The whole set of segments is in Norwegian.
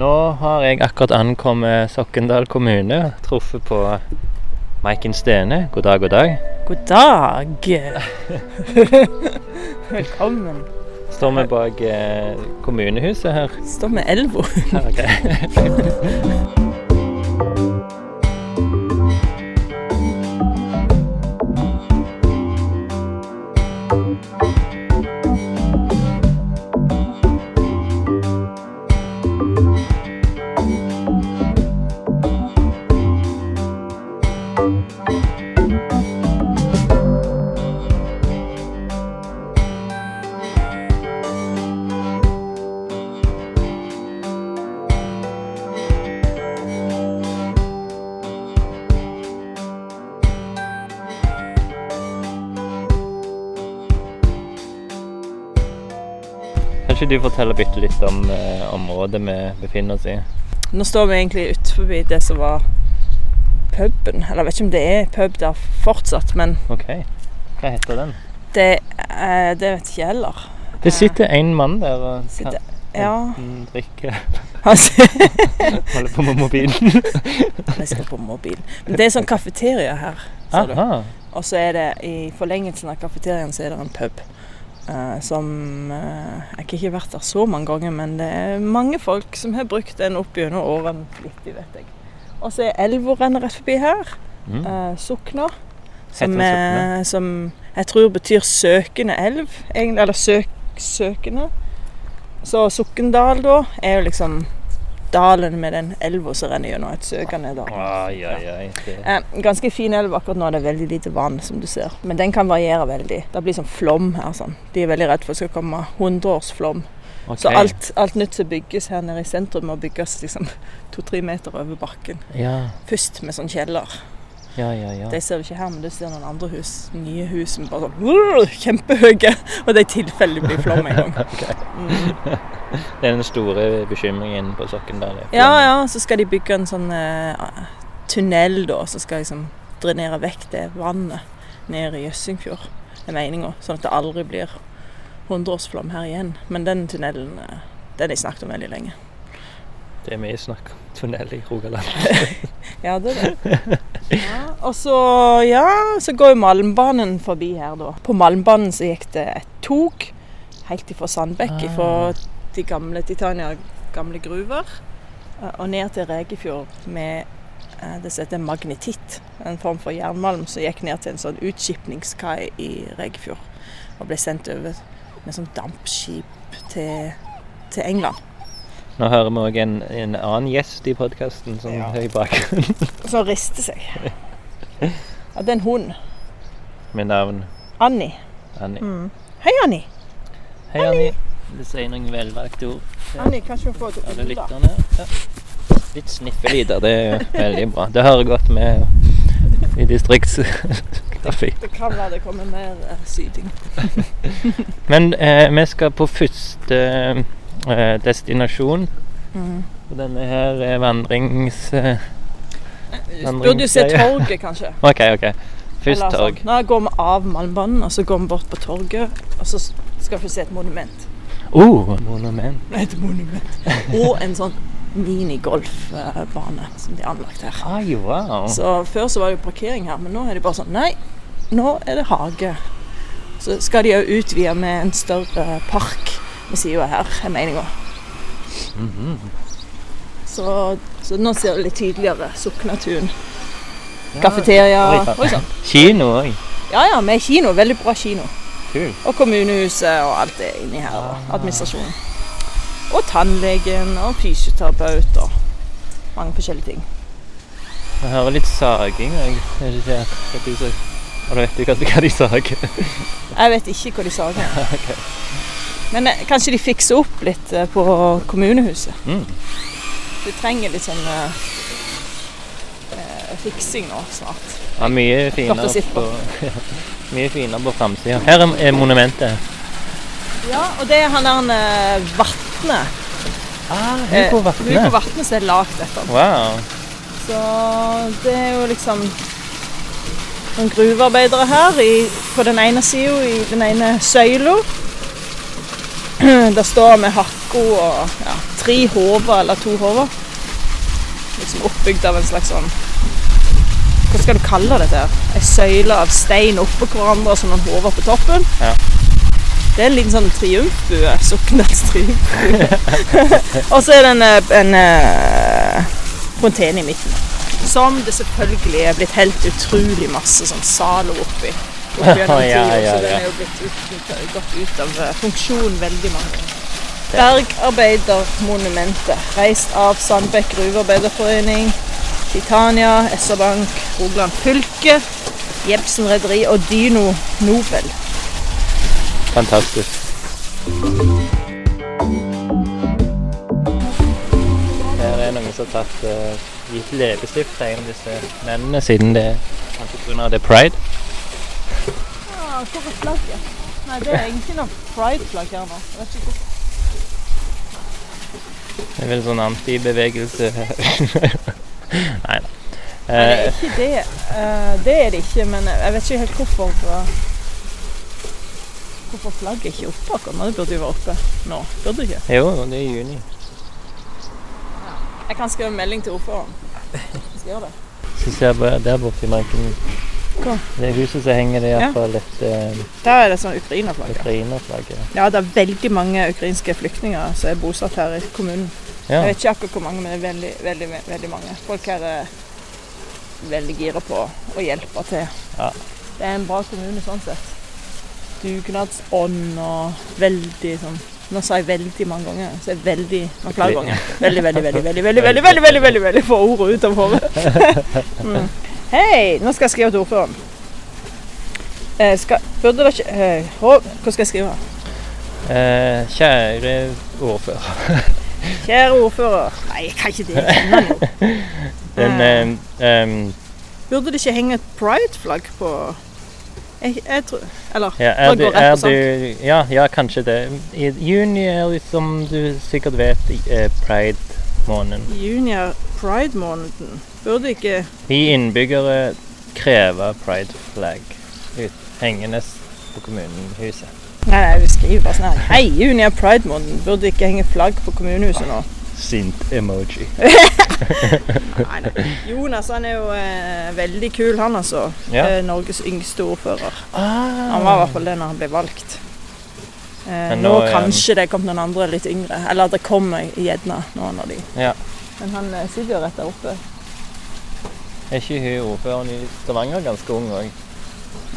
Nå har jeg akkurat ankommet Sokkendal kommune. Truffet på Maiken Stene. God dag, god dag. God dag. Velkommen. Står vi bak eh, kommunehuset her. Står med elva. forteller om eh, området vi befinner oss i? Nå står vi egentlig utenfor det som var puben. Eller jeg vet ikke om det er pub der fortsatt, men Ok. Hva heter den? det, eh, det vet ikke heller. Det sitter en mann der og Sitter- Ja. drikker Holder på med mobilen. jeg skal på mobilen. Men det er sånn kafeteria her. ser du. Og så er det i forlengelsen av kafeteriaen så er det en pub. Eh, som eh, Jeg har ikke vært der så mange ganger, men det er mange folk som har brukt den opp gjennom årene flittig, vet jeg. Og så er elva renner rett forbi her. Mm. Uh, Sokna. Som, er, som jeg tror betyr søkende elv. Eller søk, søkende. Så Sukkendal, da er jo liksom dalen med den elva som renner gjennom et søkende. Ai, ai, ai. Eh, ganske fin elv akkurat nå. Det er veldig lite vann, som du ser. Men den kan variere veldig. Det blir sånn flom her. sånn. De er veldig redd for at det skal komme 100 års flom. Så alt, alt nytt som bygges her nede i sentrum, må bygges liksom to-tre meter over bakken. Ja, Først med sånn kjeller. Ja, ja. ja. De ser du ikke her, men du ser noen andre hus. Nye hus som bare sånn kjempehøye. Og det er i tilfelle det blir flom en gang. okay. Mm. Det er den store bekymringen på Sokndal. er Ja, ja, så skal de bygge en sånn uh, tunnel da, Så skal liksom drenere vekk det vannet ned i Jøssingfjord. Det er meninga. Sånn at det aldri blir hundreårsflom her igjen. Men den tunnelen eh, den har jeg snakket om veldig lenge. Det er mye snakk om tunnel i Rogaland. Ja, det er det. Ja, og så, ja, så går jo Malmbanen forbi her, da. På Malmbanen så gikk det et tog helt ifra Sandbekk, Ah. fra de gamle Titania gamle gruver, eh, og ned til Regefjord med eh, det som heter magnetitt. En form for jernmalm som gikk ned til en sånn utskipningskai i Regefjord. Og ble sendt over med sånn dampskip til, til England. Nå hører vi òg en, en annen gjest i podkasten som Ja. høy bakgrunn Som rister seg. Ja, det er en hund. med navn Annie. Annie. Mm. Hei, Annie. Hei, Annie. Du sier noen velvalgte ord. Annie, kanskje vi får et Alle da. Ja. Litt sniffelyder, det er jo veldig bra. Det hører godt med i distriktskaffe. Det kan være det kommer mer syting. syding. Men eh, vi skal på første eh, destinasjon. Mm. Og denne her er vandrings... Eh, Burde du se torget, kanskje? OK, OK. Først Eller torg. Sånn. Nå går vi av Malmbanen, og så går vi bort på torget. Og så skal vi se et monument. Oh, monument. Et monument. Og en sånn minigolfbane som de har anlagt her. Ai, wow. Så Før så var det jo parkering her, men nå er det bare sånn Nei, nå er det hage. Så skal de òg utvide med en større park ved sida her, er meninga. Mhm. Så, så nå ser du litt tydeligere Suknatun. Ja. Kafeteria. Oi, sann. Kino òg. Ja ja, med kino. Veldig bra kino. Kul. Og kommunehuset og alt det inni her. Og Ah. administrasjonen. Og tannlegen og fysioterapeut og mange forskjellige ting. Jeg hører litt saging. Jeg vet ikke hva du. Og du vet du hva de sager. Jeg vet ikke hva de sa. her. Men eh, kanskje de fikser opp litt eh, på kommunehuset. Mm. Du trenger litt sånn eh, eh, fiksing nå snart. Ja, mye finere på, på, mye finere på framsida. Her er- monumentet. Ja, og det er han der Vatne. Ah, Hugo Hugo Vatne. Vatne som er lagd etter han. Wow. Så det er jo liksom noen gruvearbeidere her i, på den ene sida, i den ene søyla. Der står med hakko og ja, tre hoder eller to hoder. Liksom oppbygd av en slags sånn Hva skal du kalle dette? her? Ei søyle av stein oppå hverandre og så noen hoder på toppen. Ja. Det er en liten sånn triumfbue. Soknedals triumfbue. og så er det en, en, en eh, fontene i midten. Som det selvfølgelig er blitt helt utrolig masse sånn Zalo oppi. Gjennom Ja, tida, ja, Så den er jo blitt ut, gått ut av eh, funksjon veldig mange ganger. Bergarbeidermonumentet. Reist av Sandbekk gruvearbeiderforening, Titania, SR-Bank, Rogaland fylke, Jebsen Rederi og Dyno Nobel. Fantastisk. Her er noen som har tatt uh, gitt leppestift til en av disse mennene, siden det er pga. det er pride. Ah, hvor er flagget? Nei, det er egentlig noe pride-flagg her nå. Jeg vet ikke hvorfor. Det er vel sånn antibevegelse Nei da. Nei, det er ikke det. Eh, det er det ikke, men jeg vet ikke helt hvorfor Hvorfor flagget ikke er oppe akkurat nå. Det burde jo være oppe nå. Burde det ikke? jo, det er i juni. Jeg kan skrive melding til ordføreren. Jeg skal gjøre det. Så ser jeg bare der borte i marken Hva? Det huset som henger, det er Ja. et uh, Der er det sånn Ukraina-flagg. Ukraina-flagg. ja. Ja, det er veldig mange ukrainske flyktninger som er bosatt her i kommunen. Ja. Jeg vet ikke akkurat hvor mange, men det er veldig, veldig, veldig mange. Folk her er veldig gira på å hjelpe til. Ja. Det er en bra kommune sånn sett. Dugnadsånd og veldig sånn Nå sa jeg veldig mange ganger, så er veldig mange flere ganger. Veldig, veldig, veldig, veldig, veldig, veldig, veldig, veldig, veldig, veldig få ord ut av hodet. Mm. Hei, nå skal jeg skrive til ordføreren. Eh, skal, burde det ikke eh, Hva skal jeg skrive? Eh, kjære ordfører. Kjære ordfører. Nei, jeg kan ikke det. Den Mm. eh, em, Burde det ikke henge et pride-flagg på jeg, jeg tror Eller ja, er du, er du ja, ja, kanskje det. I juni er liksom som du sikkert vet, eh, pride-måneden. junior pride-måneden Burde ikke Vi innbyggere krever pride-flagg ut hengende på kommunehuset. Nei, nei, vi skriver bare sånn her. Hei, junior pride-måneden. Burde ikke henge flagg på kommunehuset nå. Sint-emoji. Nei, nei. Jonas han er jo eh, veldig kul, han altså. Ja. Eh, Norges yngste ordfører. Ah. Han var i hvert fall det når han ble valgt. Eh, nå nå kanskje um... det kom noen andre litt yngre. Eller det kommer gjerne noen av de. Ja. Men han eh, sitter jo rett der oppe. Er ikke hun ordføreren i Stavanger ganske ung òg?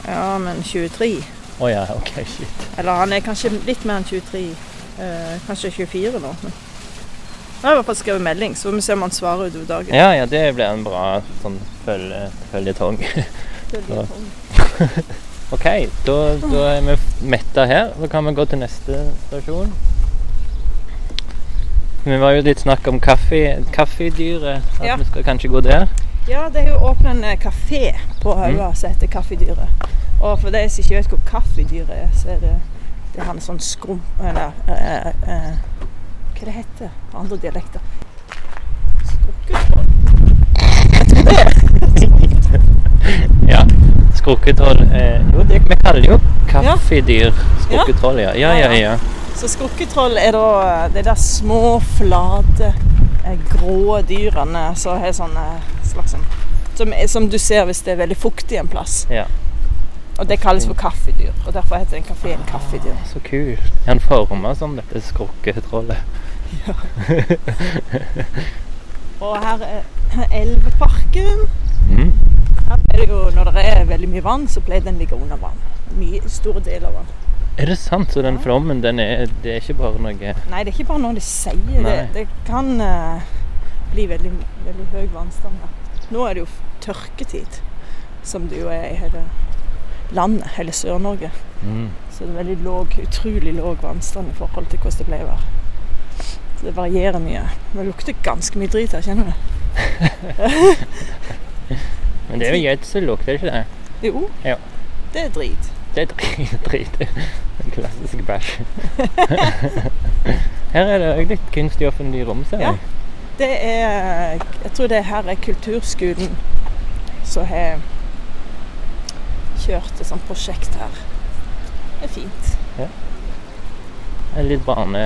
Ja, men 23. Å ja, OK, shit. Eller han er kanskje litt mer enn 23. Eh, kanskje 24 nå. Men. Jeg har i hvert fall skrevet melding, så vi se om han svarer utover dagen. Ja, ja, det blir en bra sånn følge, føljetong. Ja. OK, da, da er vi metta her. Da kan vi gå til neste stasjon. Vi var jo litt snakk om kaffe, kaffedyret. At Ja. vi skal kanskje gå der. Ja, det er jo åpnet en eh, kafé på Haua som heter Kaffedyret. Og for de som ikke vet hvor Kaffedyret er, så er det, det er han sånn skrum... Eller eh, eh, Hva det heter på andre dialekter? Skrukketroll? Ja. Skrukketroll eh, Jo, det, vi kaller det jo kaffedyr. Skrukketroll, ja. Ja, ja, ja. Så skrukketroll er da eh, de der små, flate, eh, grå dyrene som har sånn eh, slags som, som du ser hvis det er veldig fuktig en plass. ja. Og det kalles for kaffedyr. Og derfor heter den kafeen Kaffedyr. Så kult. Er han forma som dette skrukketrollet? Ja. Og her er Elveparken. Mm. Her er det jo, når det er veldig mye vann, så pleier den å ligge under vann. Mye store deler av vann. Er det sant? Så den flommen, den er, det er ikke bare noe Nei, det er ikke bare noe de sier. Det, det kan uh, bli veldig, veldig høy vannstand her. Nå er det jo tørketid, som det jo er i hele landet, hele Sør-Norge. mm. Så det er veldig låg, utrolig låg vannstand i forhold til hvordan det pleier å være. Så det varierer mye. Det lukter ganske mye drit her, kjenner du? Men det er jo gjødsellukt, er det ikke det? Jo, Ja. det er drit. Det er drit. Klassisk bæsj. Her er det òg litt kunstig offentlig rom, ser Ja. jeg. Det er Jeg tror det her er kulturskolen som har kjørt et sånt prosjekt her. Det er fint. Det er litt barne...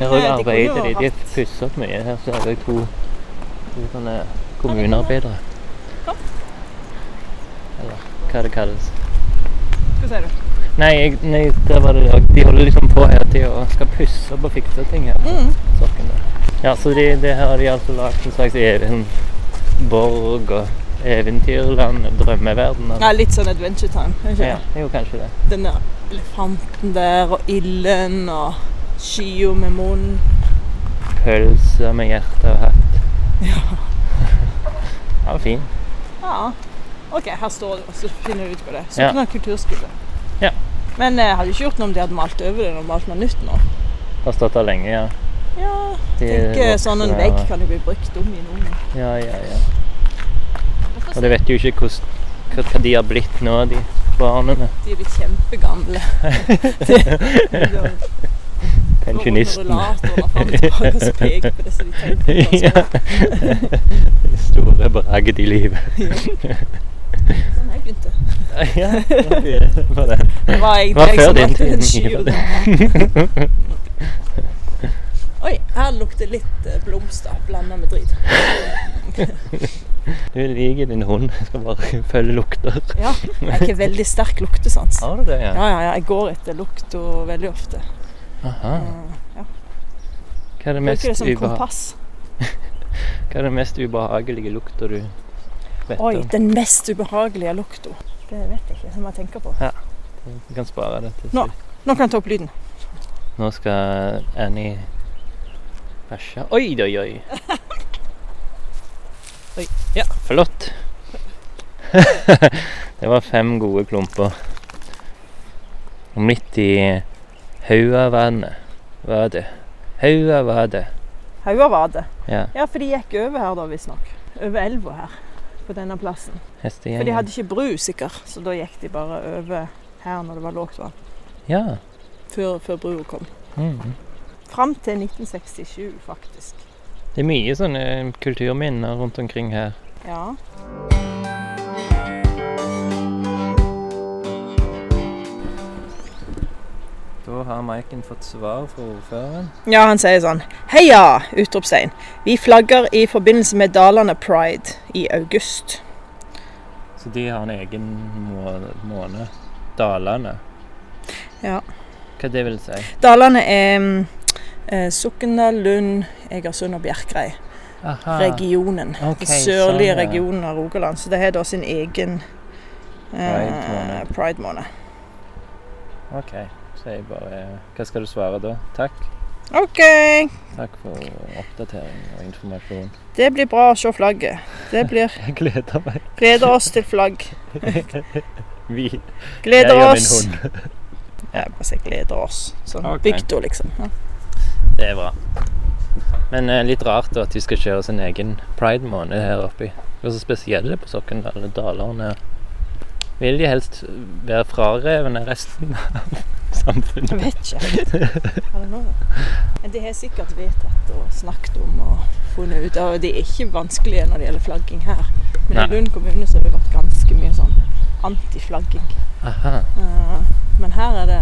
Her òg arbeider de. De pusser opp mye. Her ser jeg to, to sånne kommunearbeidere. Hva? Det kalles. Hva sier du? Nei, jeg, nei der var det også- De holder liksom på hele tida og skal pusse opp og fikse ting her. Mm. sokken der. Ja, så de, det her har de altså lagd en slags even borg og eventyrland, og drømmeverden. Ja, litt sånn Adventure Time. ikke ja, jo, kanskje det. Den der elefanten der, og ilden, og skya med munn. Pølser med hjerte og hatt. Ja. Ja, fin. ja. OK, her står det, og så finner du ut hva det er. Ja. Sokna kulturskole. Ja. Men jeg hadde ikke gjort noe om de hadde malt over det og malt noe nytt nå. Det Har stått der lenge, ja. Ja, De tenker sånn en vegg kan jo bli brukt om i noen. Ja, ja, ja. Og du vet jo ikke hvordan, hva, hva de har blitt nå, de barna. De er blitt kjempegamle. De- Pensjonisten. De ja. De store bragd i livet. Sånn jeg begynte. ja, det var. Det Det var egentlig var før din valgte tid, og Oi, her lukter litt eh, blomster blanda med drit. Du liker din hund. Jeg skal bare følge lukter. Ja, jeg har ikke veldig sterk luktesans. Har du det, Ja, ja, ja, jeg går etter lukta veldig ofte. Aha. Ja. Hva er det mest, Bruker det som ubeha kompass. hva er mest ubehagelige lukta du vet Oi, den mest ubehagelige lukta. Det vet jeg ikke. Det må jeg tenke på. Ja, Du kan spare det til Nå. Nå kan jeg ta opp lyden. Nå skal Annie bæsje. Oi, oi, oi. Oi. Ja, flott. det var fem gode klumper. Og midt i Haugavannet var det. Hauga var det. Haua var det. Ja, Ja, for de gikk over her da, visstnok. Over elva her. På denne plassen. For de hadde ikke bru, sikkert. Så da gikk de bare over her når det var lågt vann. Ja. Før, før brua kom. Mm. Fram til 1967, faktisk. Det er mye sånne kulturminner rundt omkring her. Ja. Da har Maiken fått svar fra ordføreren. Ja, han sier sånn Heia! Utropstegn. Vi flagger i forbindelse med Dalane Pride i august. Så de har en egen må- måned. Dalane. Ja. Hva det vil si? Dalane er mm, eh, Sokndal, Lund, Egersund og Bjerkreim. Aha. Regionen. Okay, Den sørlige sånn, ja. regionen av Rogaland. Så det har da sin egen eh, Pride-måned. OK. Så jeg bare Hva skal du svare da? Takk. OK. Takk for oppdatering og informasjon. Det blir bra å se flagget. Det blir Jeg gleder meg. Gleder oss til flagg. Vi. Gleder jeg og oss. min hund. jeg bare sier gleder oss. Sånn okay. Victor, liksom. Ja. Det er bra. Men eh, litt rart da at de skal kjøre sin egen pride-måned her oppe. Det er så spesielle på Sokndal eller Dalane. Vil de helst være frarevne resten av samfunnet? Jeg vet ikke. Men det har jeg sikkert vedtatt og snakket om og funnet ut av. Det er ikke vanskelig når det gjelder flagging her. Men Nei. i Lund kommune så har det vært ganske mye sånn antiflagging. Aha. Eh, Men her er det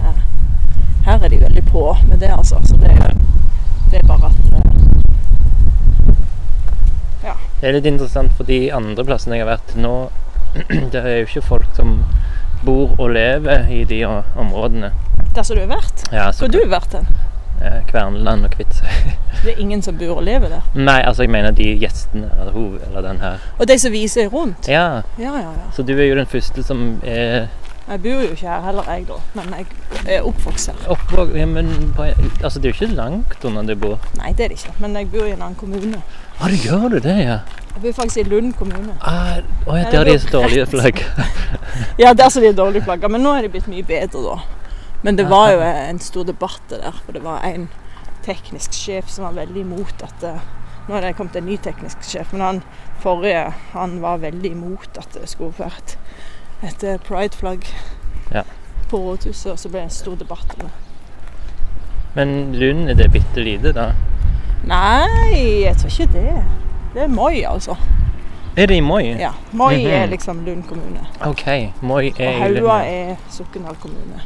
Her er de veldig på med det, altså. Så det, det er bare at Ja. Det er litt interessant, for de andre plassene jeg har vært nå, det er jo ikke folk som bor og lever i de områdene. Der som du har vært. Ja, Hvor har du vært hen? Kverneland og Kvitsøy. Det er ingen som bor og lever der. Nei, altså jeg mener de gjestene, eller, hoved, eller den her. Og de som viser rundt. Ja, Ja, ja, ja. så du er jo den første som er Jeg bor jo ikke her heller, jeg, da. Men jeg er oppvokst her. Oppvok ja, men Altså, det er jo ikke langt unna du bor. Nei, det er det ikke. Men jeg bor i en annen kommune. Å, du gjør du det, ja? Jeg bor faktisk i Lund kommune. Ah, å ja, der det er så dårlige flagg. Ja, der som de er dårlige flagger. Men nå er de blitt mye bedre, da. Men det var jo en stor debatt det der. For det var en teknisk sjef som var veldig imot at det, Nå er det kommet en ny teknisk sjef, men han forrige han var veldig imot at det skulle vært et eh, pride-flagg Ja. på rådhuset. Og så ble det en stor debatt om det. Men Lund, er det bitte lite, da? Nei, jeg tror ikke det. Det er Moi, altså. Er det i Moi? Ja, Moi er Mhm. liksom Lund kommune. OK. Moi er i Haua Lund. er Sokndal kommune.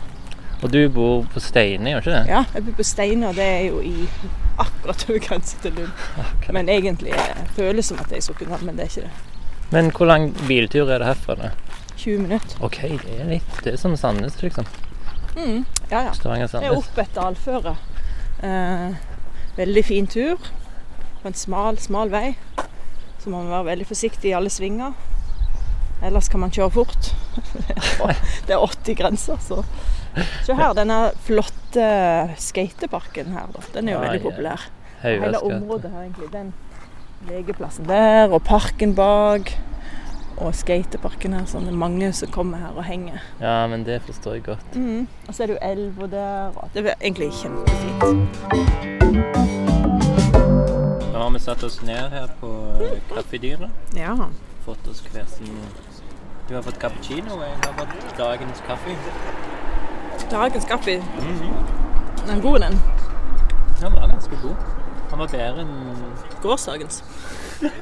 Og du bor på Steine, gjør ikke det? Ja, jeg bor på Steine, og det er jo i akkurat over grensa til Lund. Okay. Men egentlig eh, føles som at det er i Sokndal, men det er ikke det. Men hvor lang biltur er det herfra? da? 20 minutter. OK, det er litt Det er som Sandnes, liksom. Mm. Ja, ja. Det er opp et dalføre. Eh, veldig fin tur på en smal, smal vei. Så må man være veldig forsiktig i alle svinger. Ellers kan man kjøre fort. det er 80 grenser, så Se her, denne flotte skateparken her, da. Den er jo Ja, veldig ja. populær. Hele området her, egentlig. Den legeplassen der, og parken bak. Og skateparken her. Sånn. Det er mange som kommer her og henger. Ja, men det forstår jeg godt. Mm. Og så er det jo elva der. Og det er egentlig kjempefint. Nå har vi satt oss ned her på eh, Kaffedyret. Ja. Fått oss hver sin Du har fått cappuccino, og jeg har fått dagens kaffe. Dagens kaffe, Mhm. den er god, den. Den var ganske god. Den var bedre enn Gårsdagens.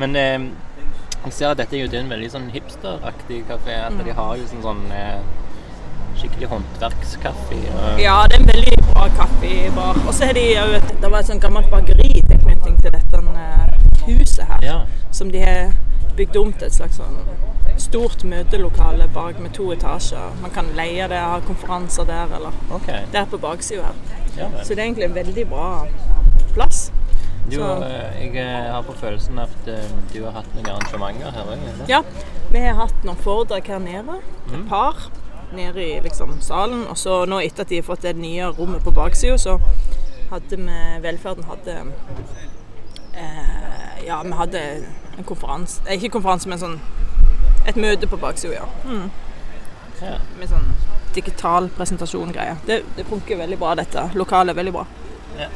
Men eh, jeg ser at dette er jo en veldig sånn hipsteraktig kafé. At de har jo sånn, sånn eh, skikkelig håndverkskaffe. Og, Ja, det er en veldig bra kaffebar. Og så har de òg et Det var et sånt gammelt bakeri i tilknytning til dette eh, huset her. ja. Som de har bygd om til et slags sånn stort møtelokale bak med to etasjer. Man kan leie det, ha konferanser der, eller okay. der på baksida her. Ja. Så det er egentlig en veldig bra plass. Du, eh, jeg eh, har på følelsen at du har hatt noen arrangementer her òg? Ja, vi har hatt noen foredrag her nede. Mm. Et par nede i liksom, salen. Og så nå etter at de har fått det nye rommet på baksida, så hadde vi Velferden hadde eh, Ja, vi hadde en konferanse eh, Ikke konferanse, men sånn et møte på baksida, ja. Mm. Ja. Med sånn digital presentasjon-greie. Det, det funker veldig bra, dette. Lokalet er veldig bra. Ja.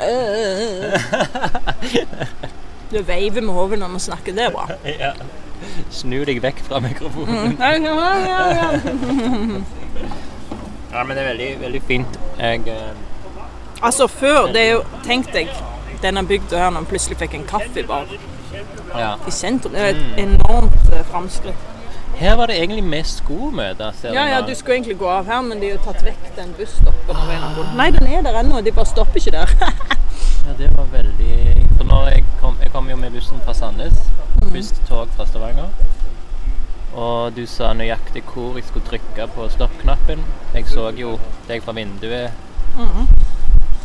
Du veiver med hodet når vi snakker, det er bra. ja. Snu deg vekk fra mikrofonen. Ja, ja, men det er veldig, veldig fint. Jeg eh, Altså før, det er jo Tenk deg denne bygda her når man plutselig fikk en kaffebar Ja. i sentrum. Det er et enormt eh, framskritt. Her var det egentlig mest skulle møte. Ja, ja, du skulle egentlig gå av her, men de har jo tatt vekk den busstoppen. grunn. Nei, den er der ennå, de bare stopper ikke der. Ja, det var veldig når jeg kom, jeg kom jo med bussen fra Sandnes. Først tog fra Stavanger. Og du sa nøyaktig hvor jeg skulle trykke på stoppknappen. Jeg så jo deg fra vinduet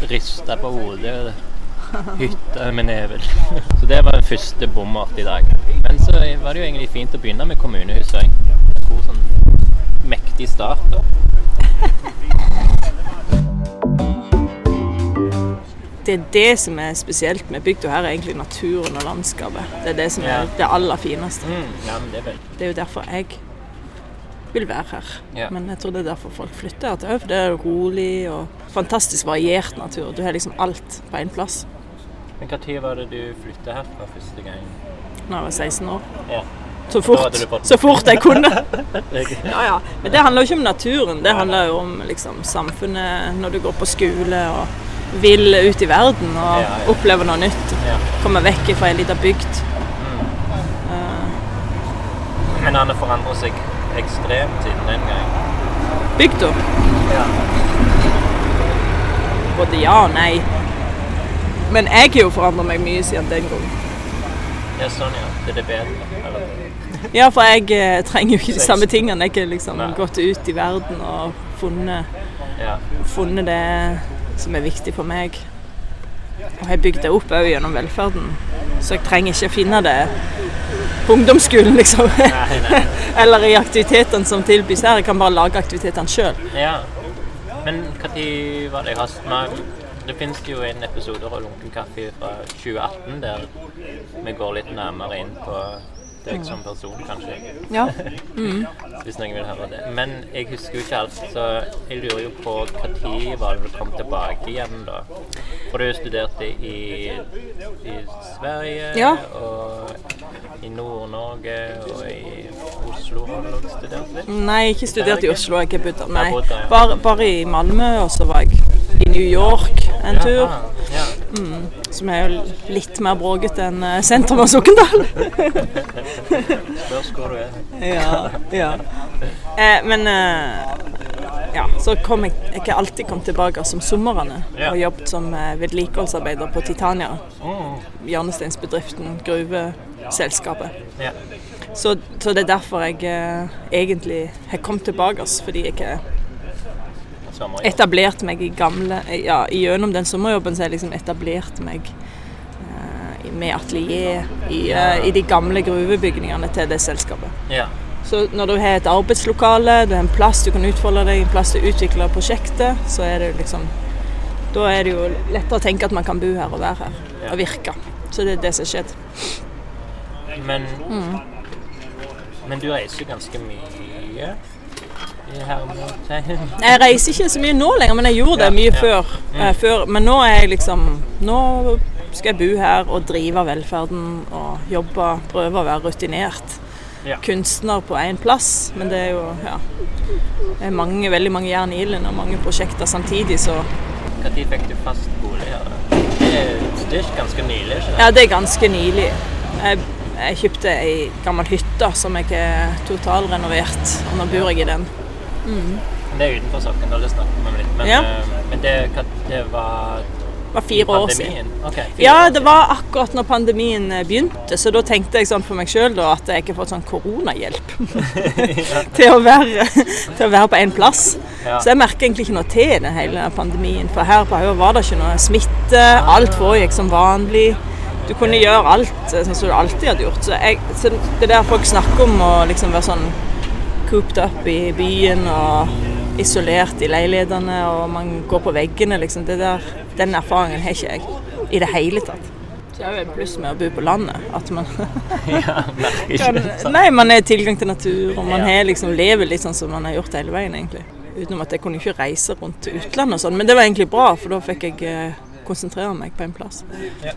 riste på hodet og hytte med neven. Så det var den første bommert i dag. Men så var det jo egentlig fint å begynne med kommunehuset. En god sånn mektig start. da. Det er det som er spesielt med bygda her, er egentlig naturen og landskapet. Det er det som er det aller fineste. Mm, ja, men det er Det jo derfor jeg vil være her. Men jeg tror det er derfor folk flytter her til for det er rolig og fantastisk variert natur. Du har liksom alt på én plass. Men Når var det du flytta herfra første gang? Da jeg var 16 år. Ja. Så fort, så fort jeg kunne. Ja, ja. Men det handler jo ikke om naturen. Det handler jo om liksom, samfunnet når du går på skole og vil ut i verden og Ja, ja. oppleve noe nytt. Ja. Komme vekk fra ei lita bygd. Men han har forandret seg ekstremt siden den gang. Bygda. Ja. Både ja og nei. Men jeg har jo forandra meg mye siden den gang. ja, sånn ja. Det er det bedre. Eller? Ja, for jeg eh, trenger jo ikke de samme tingene. Jeg har liksom Nei. gått ut i verden og funnet, Ja. funnet det som er viktig for meg. Og jeg bygd det opp òg gjennom velferden. Så jeg trenger ikke å finne det på ungdomsskolen, liksom. Nei, nei. Eller i aktivitetene som tilbys her. Jeg kan bare lage aktivitetene sjøl. Ja. Men når var det jeg har med, Det finnes jo en episode av Lunken kaffe fra 2018 der vi går litt nærmere inn på deg som person, kanskje. Ja. Hvis noen vil høre det. Men jeg husker jo ikke alt, så jeg lurer jo på når var det du kom tilbake igjen, da? For du studerte i, i Sverige Ja. og i Nord-Norge og i Oslo har du også studert litt? Nei, ikke studert i Oslo. Jeg har bodd der. Nei. Bare, bare i Malmö, og så var jeg i New York en tur. Ja. Ja. Som er jo litt mer bråkete enn eh, sentrum av Sokndal. Spørs hvor du er. ja, ja. Eh, men eh, ja, så kom jeg, jeg har alltid kommet tilbake som somrene Ja. og jobbet som eh, vedlikeholdsarbeider på Titania. Mm. Hjørnesteinsbedriften, gruveselskapet. Ja. Så, så det er derfor jeg eh, egentlig har kommet tilbake, altså, fordi jeg har Sommerjobb. etablert meg i gamle Ja, gjennom den sommerjobben så har jeg liksom etablert meg uh, med atelier i, uh, i de gamle gruvebygningene til det selskapet. Ja. Så når du har et arbeidslokale, du har en plass du kan utfolde deg, en plass til å utvikle prosjektet, så er det liksom Da er det jo lettere å tenke at man kan bo her og være her og virke. Så det er det som har skjedd. Men, Mm. men du reiser jo ganske mye. Jeg reiser ikke så mye nå lenger, men jeg gjorde det mye før. Mm. Eh, før. Men nå er jeg liksom Nå skal jeg bo her og drive velferden og jobbe, prøve å være rutinert. Kunstner på én plass, men det er jo ja, det er mange, veldig mange jern i ilden og mange prosjekter samtidig, så Når fikk du fast bolig her? Det er, det er ganske nylig, ikke Ja, det er ganske nylig. Jeg, jeg kjøpte ei gammel hytte som jeg har totalrenovert, og nå bor jeg i den. Men Det er utenfor Sokndal, det snakket vi om litt. Men, Ja. eh, men det, det var Det var fire år siden. Okay, fire Ja, det var akkurat når pandemien eh, begynte, så da tenkte jeg sånn for meg sjøl at jeg ikke har fått sånn koronahjelp til, å være, til å være på én plass. Ja. Så jeg merker egentlig ikke noe til den hele pandemien. For her på Høyre var det ikke noe smitte. Alt foregikk som vanlig. Du kunne gjøre alt eh, sånn som du alltid hadde gjort. Så, jeg, så det der folk snakker om å liksom være sånn cooped up i byen og isolert i leilighetene og man går på veggene, liksom. Det der, den erfaringen har ikke jeg i det hele tatt. Så det er jo et pluss med å bo på landet. At man ja, kan. Nei, man har tilgang til natur, og man Ja. har liksom lever litt sånn som man har gjort hele veien, egentlig. Utenom at jeg kunne ikke reise rundt til utlandet og sånn, men det var egentlig bra, for da fikk jeg eh, konsentrere meg på en plass.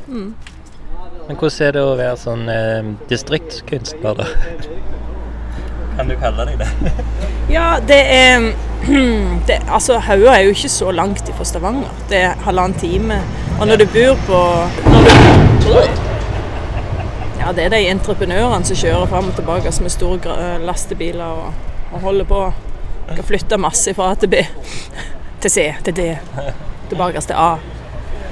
Men hvordan er det å være sånn eh, distriktskunstner, da? Kan du kalle deg det? Ja, det er det, Altså, Haua er jo ikke så langt fra Stavanger. Det er halvannen time. Og når du bor på når du, Ja, det er de entreprenørene som kjører fram og tilbake med store lastebiler og, og holder på. Skal flytte masse fra A til B. Til C, til D. Tilbake til A.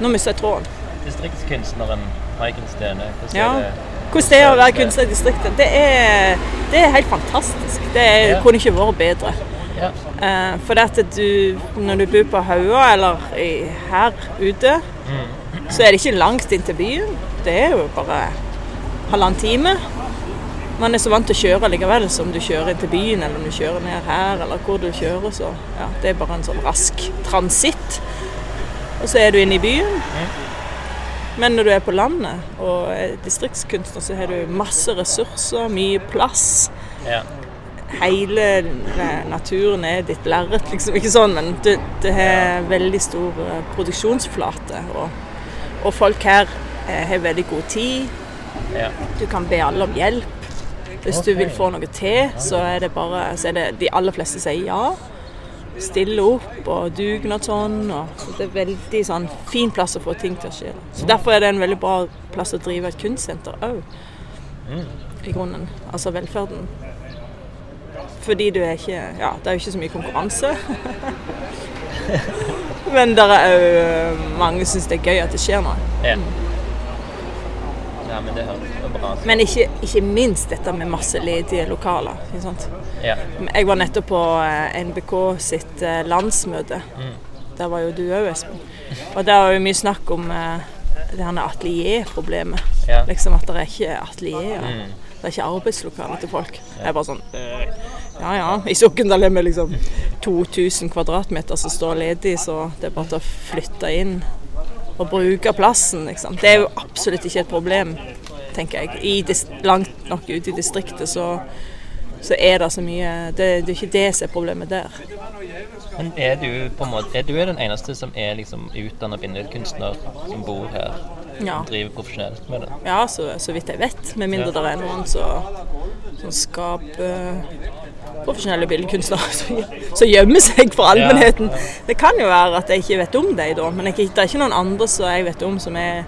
Nå mister jeg tråden. Distriktskunstneren Maiken Stene. Hvordan Ja. er det? Hvordan det er å være kunstner i distriktet, det er, det er helt fantastisk. Det er, Ja. kunne ikke vært bedre. Ja. Uh, for det at du, når du bor på Haua eller her ute, så er det ikke langt inn til byen. Det er jo bare halvannen time. Man er så vant til å kjøre likevel som du kjører inn til byen, eller om du kjører ned her, eller hvor du kjører. Så ja, det er bare en sånn rask transitt. Og så er du inne i byen. Men når du er på landet og er distriktskunstner, så har du masse ressurser, mye plass ja. hele naturen er ditt lerret, liksom. Ikke sånn, men det, det har veldig stor eh, produksjonsflate. Og, og folk her eh, har veldig god tid. ja. Du kan be alle om hjelp. Hvis du vil få noe til, så er det bare så er det, De aller fleste sier ja. Stille opp og dugnadsånd. Og, så det er veldig sånn fin plass å få ting til å skje. Så Derfor er det en veldig bra plass å drive et kunstsenter òg. I grunnen. Altså velferden. Fordi du er ikke Ja, det er jo ikke så mye konkurranse. Men det er òg mange som syns det er gøy at det skjer noe. Ja. Ja, men det høres bra ut. Men ikke, ikke minst dette med masse ledige lokaler. Ikke sant? Ja. Jeg var nettopp på eh, NBK sitt eh, landsmøte. Mm. Der var jo du òg, Espen. Og der var jo mye snakk om eh, det her atelierproblemet. Ja. Liksom at det er ikke atelier. Mm. Det er ikke arbeidslokaler til folk. Jeg er bare sånn Ja ja, i Sokndal er vi liksom 2000 kvadratmeter som står ledig, så det er bare til å flytte inn og bruke plassen, liksom. Det er jo absolutt ikke et problem, tenker jeg. Langt nok ute i distriktet så, så er det så mye det, det er ikke det som er problemet der. Men er du på en måte Er du den eneste som er liksom utdanna billedkunstner som bor her? Ja, Driver profesjonelt med det? ja så, så vidt jeg vet. Med mindre Ja. det er noen som som skaper profesjonelle billedkunstnere som som gjemmer seg for allmennheten. Det kan jo være at jeg ikke vet om dem da, men jeg, det er ikke noen andre som jeg vet om som er,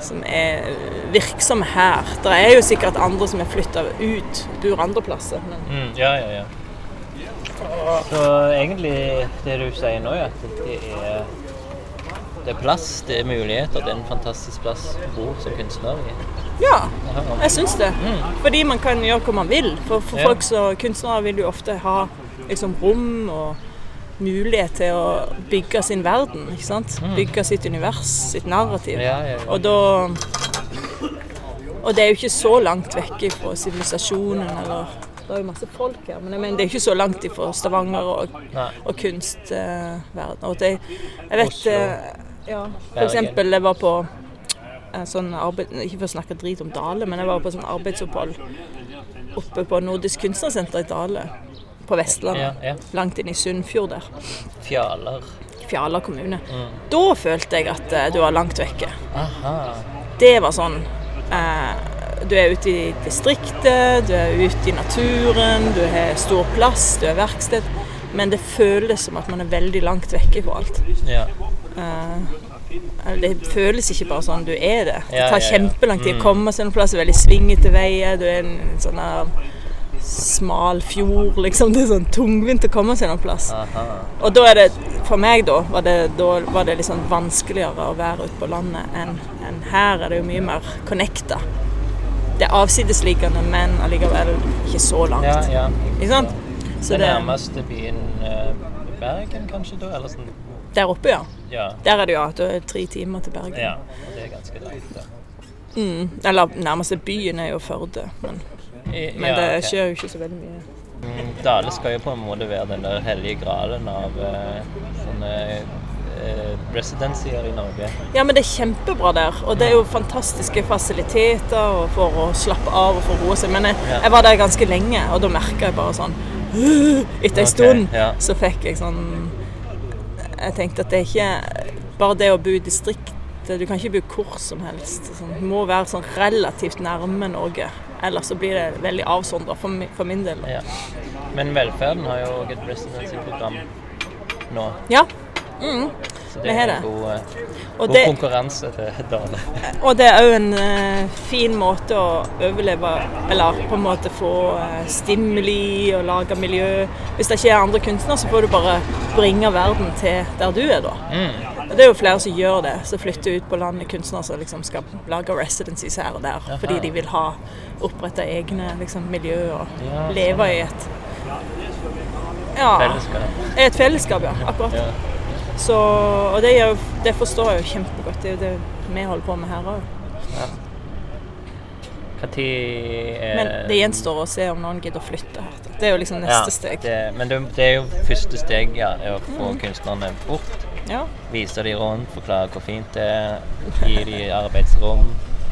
som er virksomme her. Det er jo sikkert andre som er flytta ut, bor andre plasser. Men Mm, ja, ja, ja. Så egentlig det du sier nå, er at det er det er plass, det er muligheter, det er en fantastisk plass å bo som kunstner. Ja, jeg syns det. Mm. Fordi man kan gjøre hva man vil. For, for Ja. folk som kunstnere vil jo ofte ha liksom, rom og mulighet til å bygge sin verden. ikke sant? Bygge sitt univers, sitt narrativ. Mm. Ja, ja, ja. Og da Og det er jo ikke så langt vekk fra sivilisasjonen eller Det er jo masse folk her, men mener, det er ikke så langt ifra Stavanger og, og kunstverden. og jeg, jeg vet eh, Ja, eksempel, jeg var på en sånn arbeid, Ikke for å snakke drit om Dale, men jeg var på sånn arbeidsopphold oppe på Nordisk kunstnersenter i Dale. På Vestlandet. Ja, ja. Langt inn i Sunnfjord der. Fjaler. Fjaler kommune. Mm. Da følte jeg at eh, du var langt vekke. Aha. Det var sånn eh, Du er ute i distriktet, du er ute i naturen, du har stor plass, du er verksted. Men det føles som at man er veldig langt vekke fra alt. Ja. Uh, det føles ikke bare sånn, du er det. Det tar kjempelang tid Mm. å komme seg noen plass, det er veldig svingete veier, du er en sånn her smal fjord, liksom. Det er sånn tungvint å komme seg noen plass. Aha. Og da er det, for meg da, var det, da var det sånn vanskeligere å være ute på landet enn enn her er det jo mye mer connecta. Det er avsidesliggende, men allikevel ikke så langt. Ja, ja. Ikke sant? Så det, nærmeste byen eh, Bergen, kanskje, da? Eller sånn der oppe, ja. Ja. Der er det jo at det er tre timer til Bergen. ja. Det er ganske langt, da. Mm. Eller nærmeste byen er jo Førde, men, I- men ja, det skjer okay. jo ikke så veldig mye. Mm, Dale skal jo på en måte være den der hellige gralen av eh, sånne eh, residensier i Norge. Ja, men det er kjempebra der, og det er jo fantastiske fasiliteter for å slappe av og få roe seg. Men jeg, Ja. jeg var der ganske lenge, og da merka jeg bare sånn Etter en Ok, stund ja. så fikk jeg sånn Jeg tenkte at det er ikke bare det å bo i distriktet Du kan ikke bo hvor som helst. Sånn, du må være sånn relativt nærme Norge. Ellers så blir det veldig avsondra for, for min del. Ja. Men velferden har jo òg et residency-program nå. Ja. Mm. Så det er en god, eh, god det, konkurranse til Dale. og det er òg en uh, fin måte å overleve Eller på en måte få uh, stimuli og lage miljø. Hvis det ikke er andre kunstnere, så får du bare bringe verden til der du er, da. Mm. Det er jo flere som gjør det, som flytter ut på landet, kunstnere som liksom skal lage residencies her og der. Aha. Fordi de vil ha oppretta egne liksom, miljø og Ja, leve sånn. i et ja, Fellesskap. et fellesskap, ja. Akkurat. Ja. Så, og det, jo- det forstår jeg jo kjempegodt. Det er jo det vi holder på med her òg. Når er Men det gjenstår å se om noen gidder å flytte her. Det er jo liksom neste steg. Det, men det, det er jo første steg, ja, er å få kunstnerne bort. Ja, Vise de rundt, forklare hvor fint det er. Gi de arbeidsrom,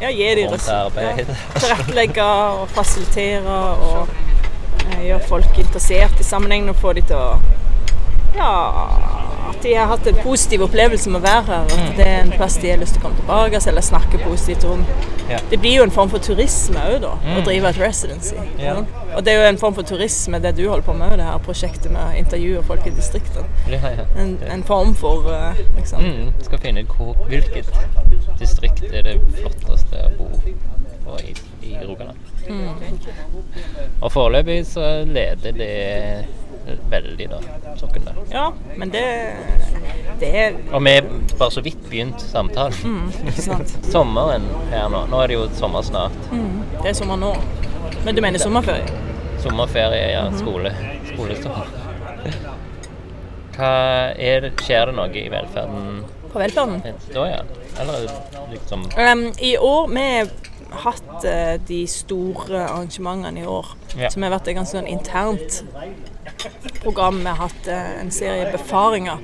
ja gi de ressurser. Ja. Tilrettelegge og fasilitere og eh, gjøre folk interessert i sammenhengen og få de til å Ja, at de har hatt en positiv opplevelse med å være her. At det er en plass de har lyst til å komme tilbake til eller snakke positivt om. Det blir jo en form for turisme òg, da. Å Mm. drive et residency. Ja. Og det er jo en form for turisme, det du holder på med, det her prosjektet med å intervjue folk i distriktene. Ja, ja. En, en form for eh, liksom Mm, skal finne ut hvilket distrikt er det flotteste å bo på i, i Rogaland. Mm. Og foreløpig så leder det veldig, da. Sokken der. Ja, men det, det er Og vi er bare så vidt begynt samtalen. mm, Ikke sant. Sommeren her nå. Nå er det jo sommer snart. Mm, det er sommer nå. Men du mener sommerferie? Sommerferie, ja. Mhm. Skole. Skolestart. Hva er det, skjer det noe i velferden På velferden? da, ja? Eller liksom Um, I år Vi har hatt eh, de store arrangementene i år. Ja. Som har vært et ganske sånn internt program. Vi har hatt eh, en serie befaringer.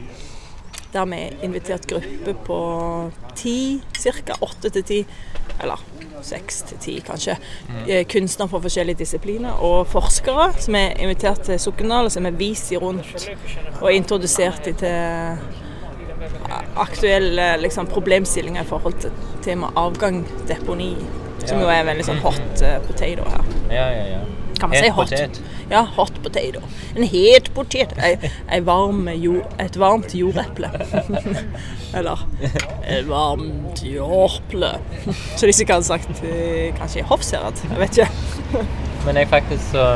Der vi har invitert grupper på ti, ca. åtte til ti. Eller seks til ti, kanskje. mm. Kunstnere fra forskjellige disipliner. Og forskere som er invitert til Sokndal, og som er vist de rundt og introdusert de til aktuelle liksom, problemstillinger i forhold til tema avgang, deponi, som jo er veldig sånn hot uh, potato her. Ja, ja, ja. Kan man Het si hot? potet. Ja, hot potato. En het potet. Ei, ei varm jord, et varmt jordeple. Eller et varmt jordeple Så de sikkert hadde sagt eh, kanskje i Hofsherad. Jeg vet ikke. Men jeg faktisk så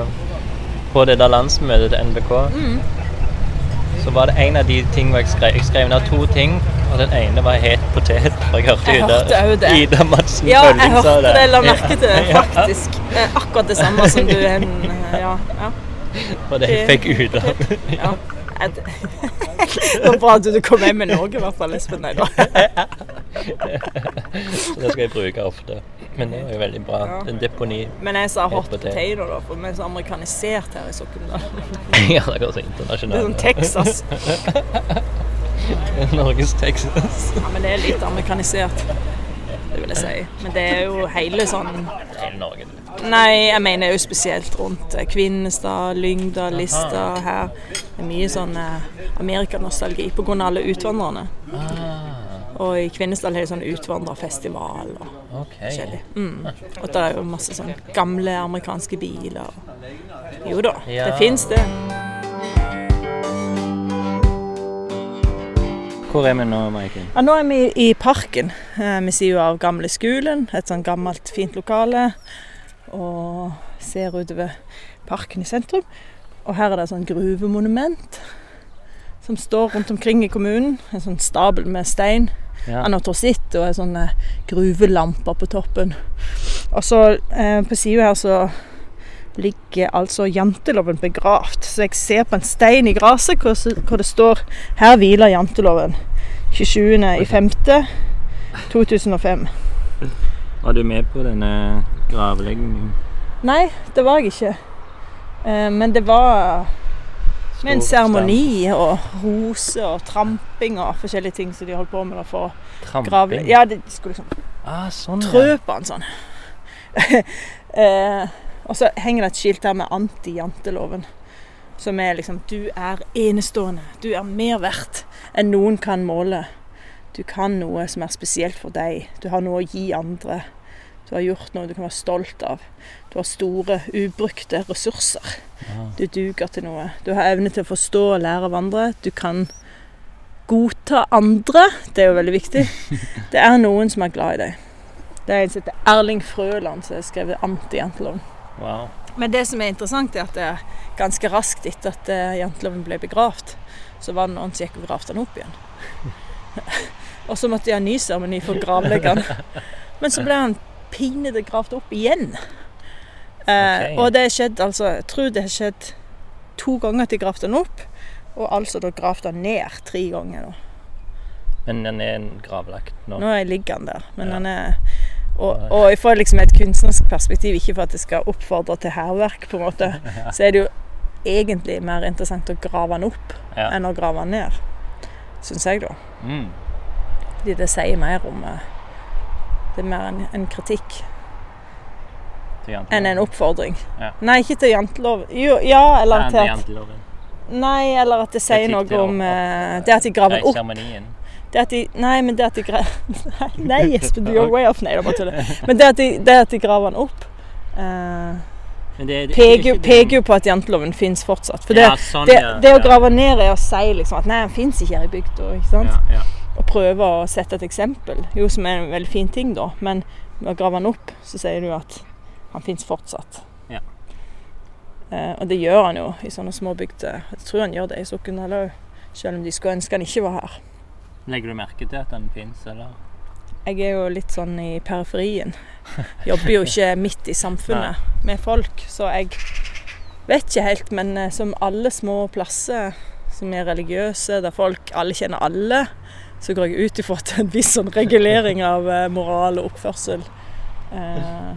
på det der landsmøtet til NBK, Mm. Så var det en av de tingene jeg skrev. Jeg skrev ned to ting, og den ene var het potet. For jeg hørte Jeg Ida, hørte det. Ida Madsen Ja, jeg Følling sa hørte det, la merke til det, faktisk. Eh, Akkurat det samme som du hen, Ja. ja. Og det jeg fikk ut av ja. Det var bra at du kom hjem med noe, i hvert fall, Espen. Nei da. Så det skal jeg bruke ofte. Men det er jo veldig bra. Ja. Er deponi. Men jeg sa hot potato, da, for vi er så amerikanisert her i Sokndal. Ja, det går så internasjonalt. Det er sånn Texas. Norges Texas. Ja, men det er litt amerikanisert. Det vil jeg si. Men det er jo hele sånn Hele Norge. Nei, jeg mener jo spesielt rundt eh, Kvinesdal, Lyngdal, Lista her. Det er mye sånn eh, amerikanostalgi pga. alle utvandrerne. Ah, Og i Kvinesdal er det sånn utvandrerfestival og okay. forskjellig. Mm. Og det er jo masse sånn gamle amerikanske biler. Jo da, Ja. det fins det. Hvor er vi nå, Maiken? Ja, nå er vi i parken. Vi sier jo av gamle skolen, et sånn gammelt, fint lokale. Og ser utover parken i sentrum. Og her er det et sånn gruvemonument som står rundt omkring i kommunen. En sånn stabel med stein. Ja. Anatrositt og en sånn eh, gruvelamper på toppen. Og så eh, på sida her så ligger altså janteloven begravd. Så jeg ser på en stein i gresset hvor, hvor det står 'Her hviler janteloven'. 27.05.2005. Var du med på denne gravleggingen? Nei, det var jeg ikke. Eh, men det var med en seremoni og roser og tramping og forskjellige ting som de holdt på med da for å grave? Ja, de skulle liksom Ah, sånn, trø på den sånn. eh, og så henger det et skilt her med anti-janteloven. Som er liksom Du er enestående. Du er mer verdt enn noen kan måle. Du kan noe som er spesielt for deg. Du har noe å gi andre. Du har gjort noe du kan være stolt av. Du har store, ubrukte ressurser. Ja. Du duger til noe. Du har evne til å forstå og lære av andre. Du kan godta andre. Det er jo veldig viktig. Det er noen som er glad i deg. Det er en som heter Erling Frøland som har skrevet anti-janteloven. Wow. Men det som er interessant, er at det er ganske raskt etter at eh, janteloven ble begravd, så var det noen som gikk og gravde den opp igjen. og så måtte de ha en ny seremoni for å gravlegge den. Men så ble han pinete gravd opp igjen. Eh, Ok. Og det skjedde altså Jeg tror det har skjedd to ganger at de gravde den opp, og altså da gravde den ned tre ganger. da. Men den er en gravlagt nå? Nå ligger den der, men Ja. den er og, og fra liksom et kunstnerisk perspektiv, ikke for at det skal oppfordre til hærverk, på en måte, så er det jo egentlig mer interessant å grave den opp Ja. enn å grave den ned. Syns jeg, da. Mm. Fordi det sier mer om eh, Det er mer en, en kritikk. Enn en oppfordring. Ja. Nei, ikke til jantelov. Jo, ja, eller til at. Nei, eller at det sier noe om uh, Det at de graver opp. Det at de, nei, men det at de Nei, nei du gjør way off. Nei, det var tull. Men det at de, det at de graver den opp det, peker, er jo- på at janteloven fins fortsatt. For det, ja, sånn, det, det, det å grave ned er å si liksom at nei, den fins ikke her i bygda. ikke sant? Ja, ja. Og prøve å sette et eksempel, jo som er en veldig fin ting, da. Men ved å grave den opp, så sier du at han fins fortsatt. Ja. Eh, og det gjør han jo i sånne små bygder. Jeg tror han gjør det i Sokndal òg, selv om de skulle ønske han ikke var her. Legger du merke til at han fins, eller? Jeg er jo litt sånn i periferien. Jobber jo ikke midt i samfunnet med folk, så jeg vet ikke helt. Men eh, som alle små plasser som er religiøse, der folk alle kjenner alle, så går jeg ut ifra er en viss sånn regulering av eh, moral og oppførsel. Eh,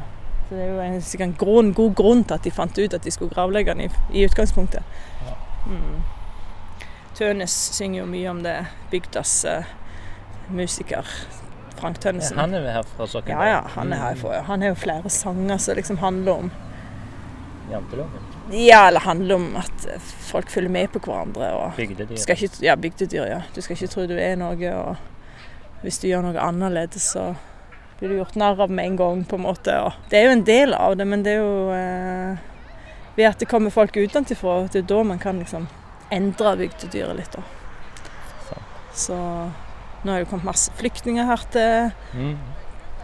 så det er jo en, sikkert en grunn, god grunn til at de fant ut at de skulle gravlegge den i, i utgangspunktet. Mm. Tønes synger jo mye om det. Bygdas uh, musiker Frank Tønnesen. Han er jo her fra Sokkenberg? Ja, ja, han er her for, han har jo flere sanger som liksom handler om Janteloven. Ja, eller handler om at folk følger med på hverandre. og Bygdedyr. skal ikke, Ja, bygdedyr, ja. Du skal ikke tro du er noe, og hvis du gjør noe annerledes, så blir du gjort narr av med en gang, på en måte. Og det er jo en del av det, men det er jo eh, ved at det kommer folk utenfra, det er da man kan liksom endre bygdedyret litt, da. Så nå har det kommet masse flyktninger her til. Mm.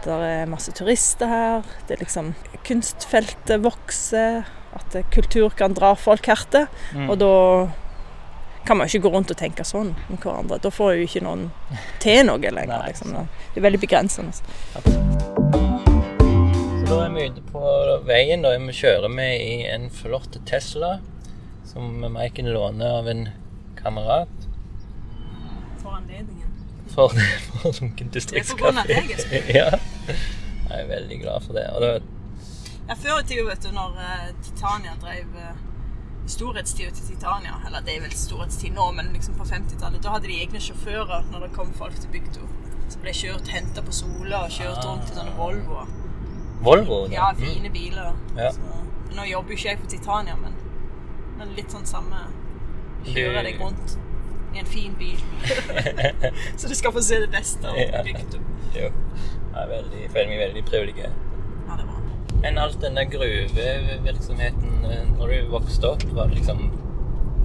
Der er masse turister her. Det er liksom Kunstfeltet vokser. At kultur kan dra folk hertil. Mm. Og da kan man ikke gå rundt og tenke sånn om hverandre. Da får jo ikke noen til noe lenger. Nei, liksom. Det er veldig begrensende. Så da er vi ute på veien. og vi kjører med i en flott Tesla som Maiken låner av en kamerat. For anledningen. For, for Lunken Det er pga. distriktskafé. deg, Espen. ja. Jeg er veldig glad for det. Og det... Ja, før i tida, vet du, når eh, Titania drev eh, Storhetstida til Titania, eller det er vel storhetstid nå, men liksom på 50-tallet, da hadde de egne sjåfører når det kom folk til bygda. Så ble kjørt, henta på Sola og kjørt rundt i sånne Volvoer. Volvo. da. Ja, Mm. fine biler. Ja. Så, nå jobber jo ikke jeg på Titania, men, men litt sånn samme Kjører deg rundt i en fin bil. så du skal få se det beste av Ja. bygda. Jo. Jeg er veldig, føler meg veldig privilegert. Det Men alt den der gruvevirksomheten eh, når du vokste opp, var liksom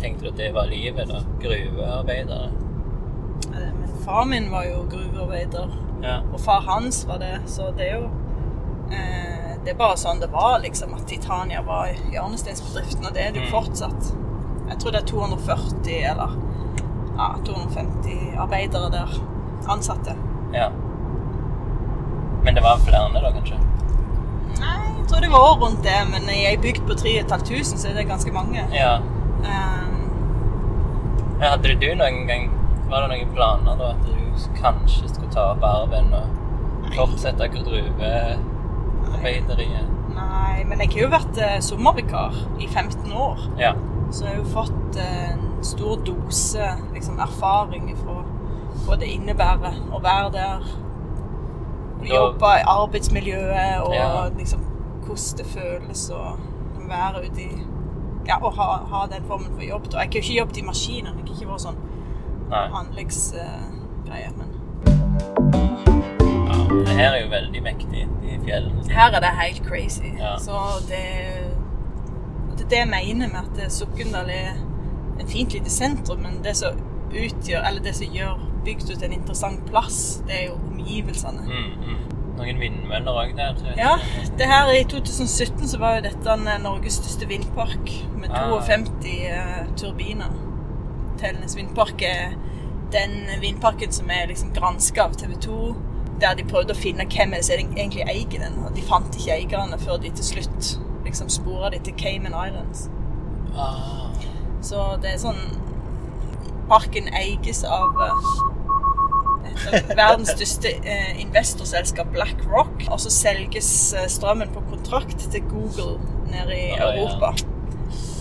Tenkte du at det var livet, da? Gruvearbeidere? Men far min var jo gruvearbeider, Ja. og far hans var det, så det er jo eh, Det er bare sånn det var, liksom, at Titania var hjørnesteinsbedriften, og det er det jo Mm. fortsatt. Jeg tror det er 240 eller ja, 250 arbeidere der. Ansatte. ja. Men det var flere da, kanskje? Nei, jeg tror det var rundt det, men i ei bygd på 3500 så er det ganske mange. Ja. Um, Hadde du noen gang Var det noen planer da at du kanskje skulle ta opp arven og fortsette gruvearbeideriet? nei, men jeg har jo vært eh, sommervikar i 15 år. Ja. Så jeg har jo fått eh, en stor dose liksom, erfaring fra hva det innebærer å være der. Jobbe i arbeidsmiljøet og Ja. liksom hvordan det føles å være ute i Ja, å ha, ha den formen for jobb. Da. Jeg har ikke jobbet i maskiner. Jeg har ikke vært sånn Nei. uh, men Ja, her er jo veldig mektig, de fjellene. her er det helt crazy. Ja. Så det, det er det jeg mener med at Sokndal er et fint lite sentrum, men det som utgjør, eller det som gjør bygda til en interessant plass, det er jo omgivelsene. Mm, mm. Noen vindmøller òg der. Ja, det her i 2017 så var jo dette eh, Norges største vindpark med Ah. 52 eh, turbiner. Telenes vindpark er den vindparken som er liksom granska av TV 2, der de prøvde å finne hvem er det som egentlig eier den. Og de fant ikke eierne før de til slutt liksom spora de til Cayman Islands. Ah, Så det er sånn Parken eies av eh, verdens største eh, investorselskap, BlackRock. Og så selges eh, strømmen på kontrakt til Google nede i. Europa.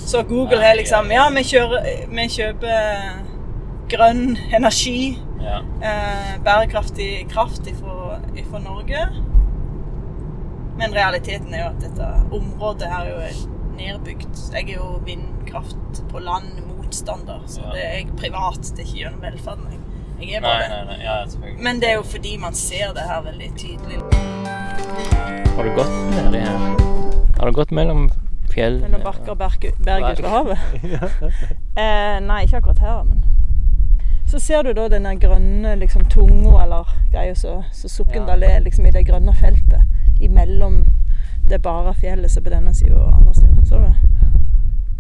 Så Google har liksom ja, vi, kjører, vi kjøper grønn energi, ja. bærekraftig kraft fra Norge. Men realiteten er jo at dette området her er jo nedbygd. Jeg er jo vindkraft på land-motstander, så Ja. det er jeg privat. Det er ikke gjennom velferden. Jeg, jeg er bare nei, nei, nei. Ja. Men det er jo fordi man ser det her veldig tydelig. Har du gått nedi her? Har du gått mellom fjell? Mellom bakker og berg, berg ut ved havet. Eh, nei, ikke akkurat her, men Så ser du da denne grønne liksom, tunga eller greia som så Sokndal er liksom i det grønne feltet imellom det bare fjellet som på denne sida og andre sida. Så du det?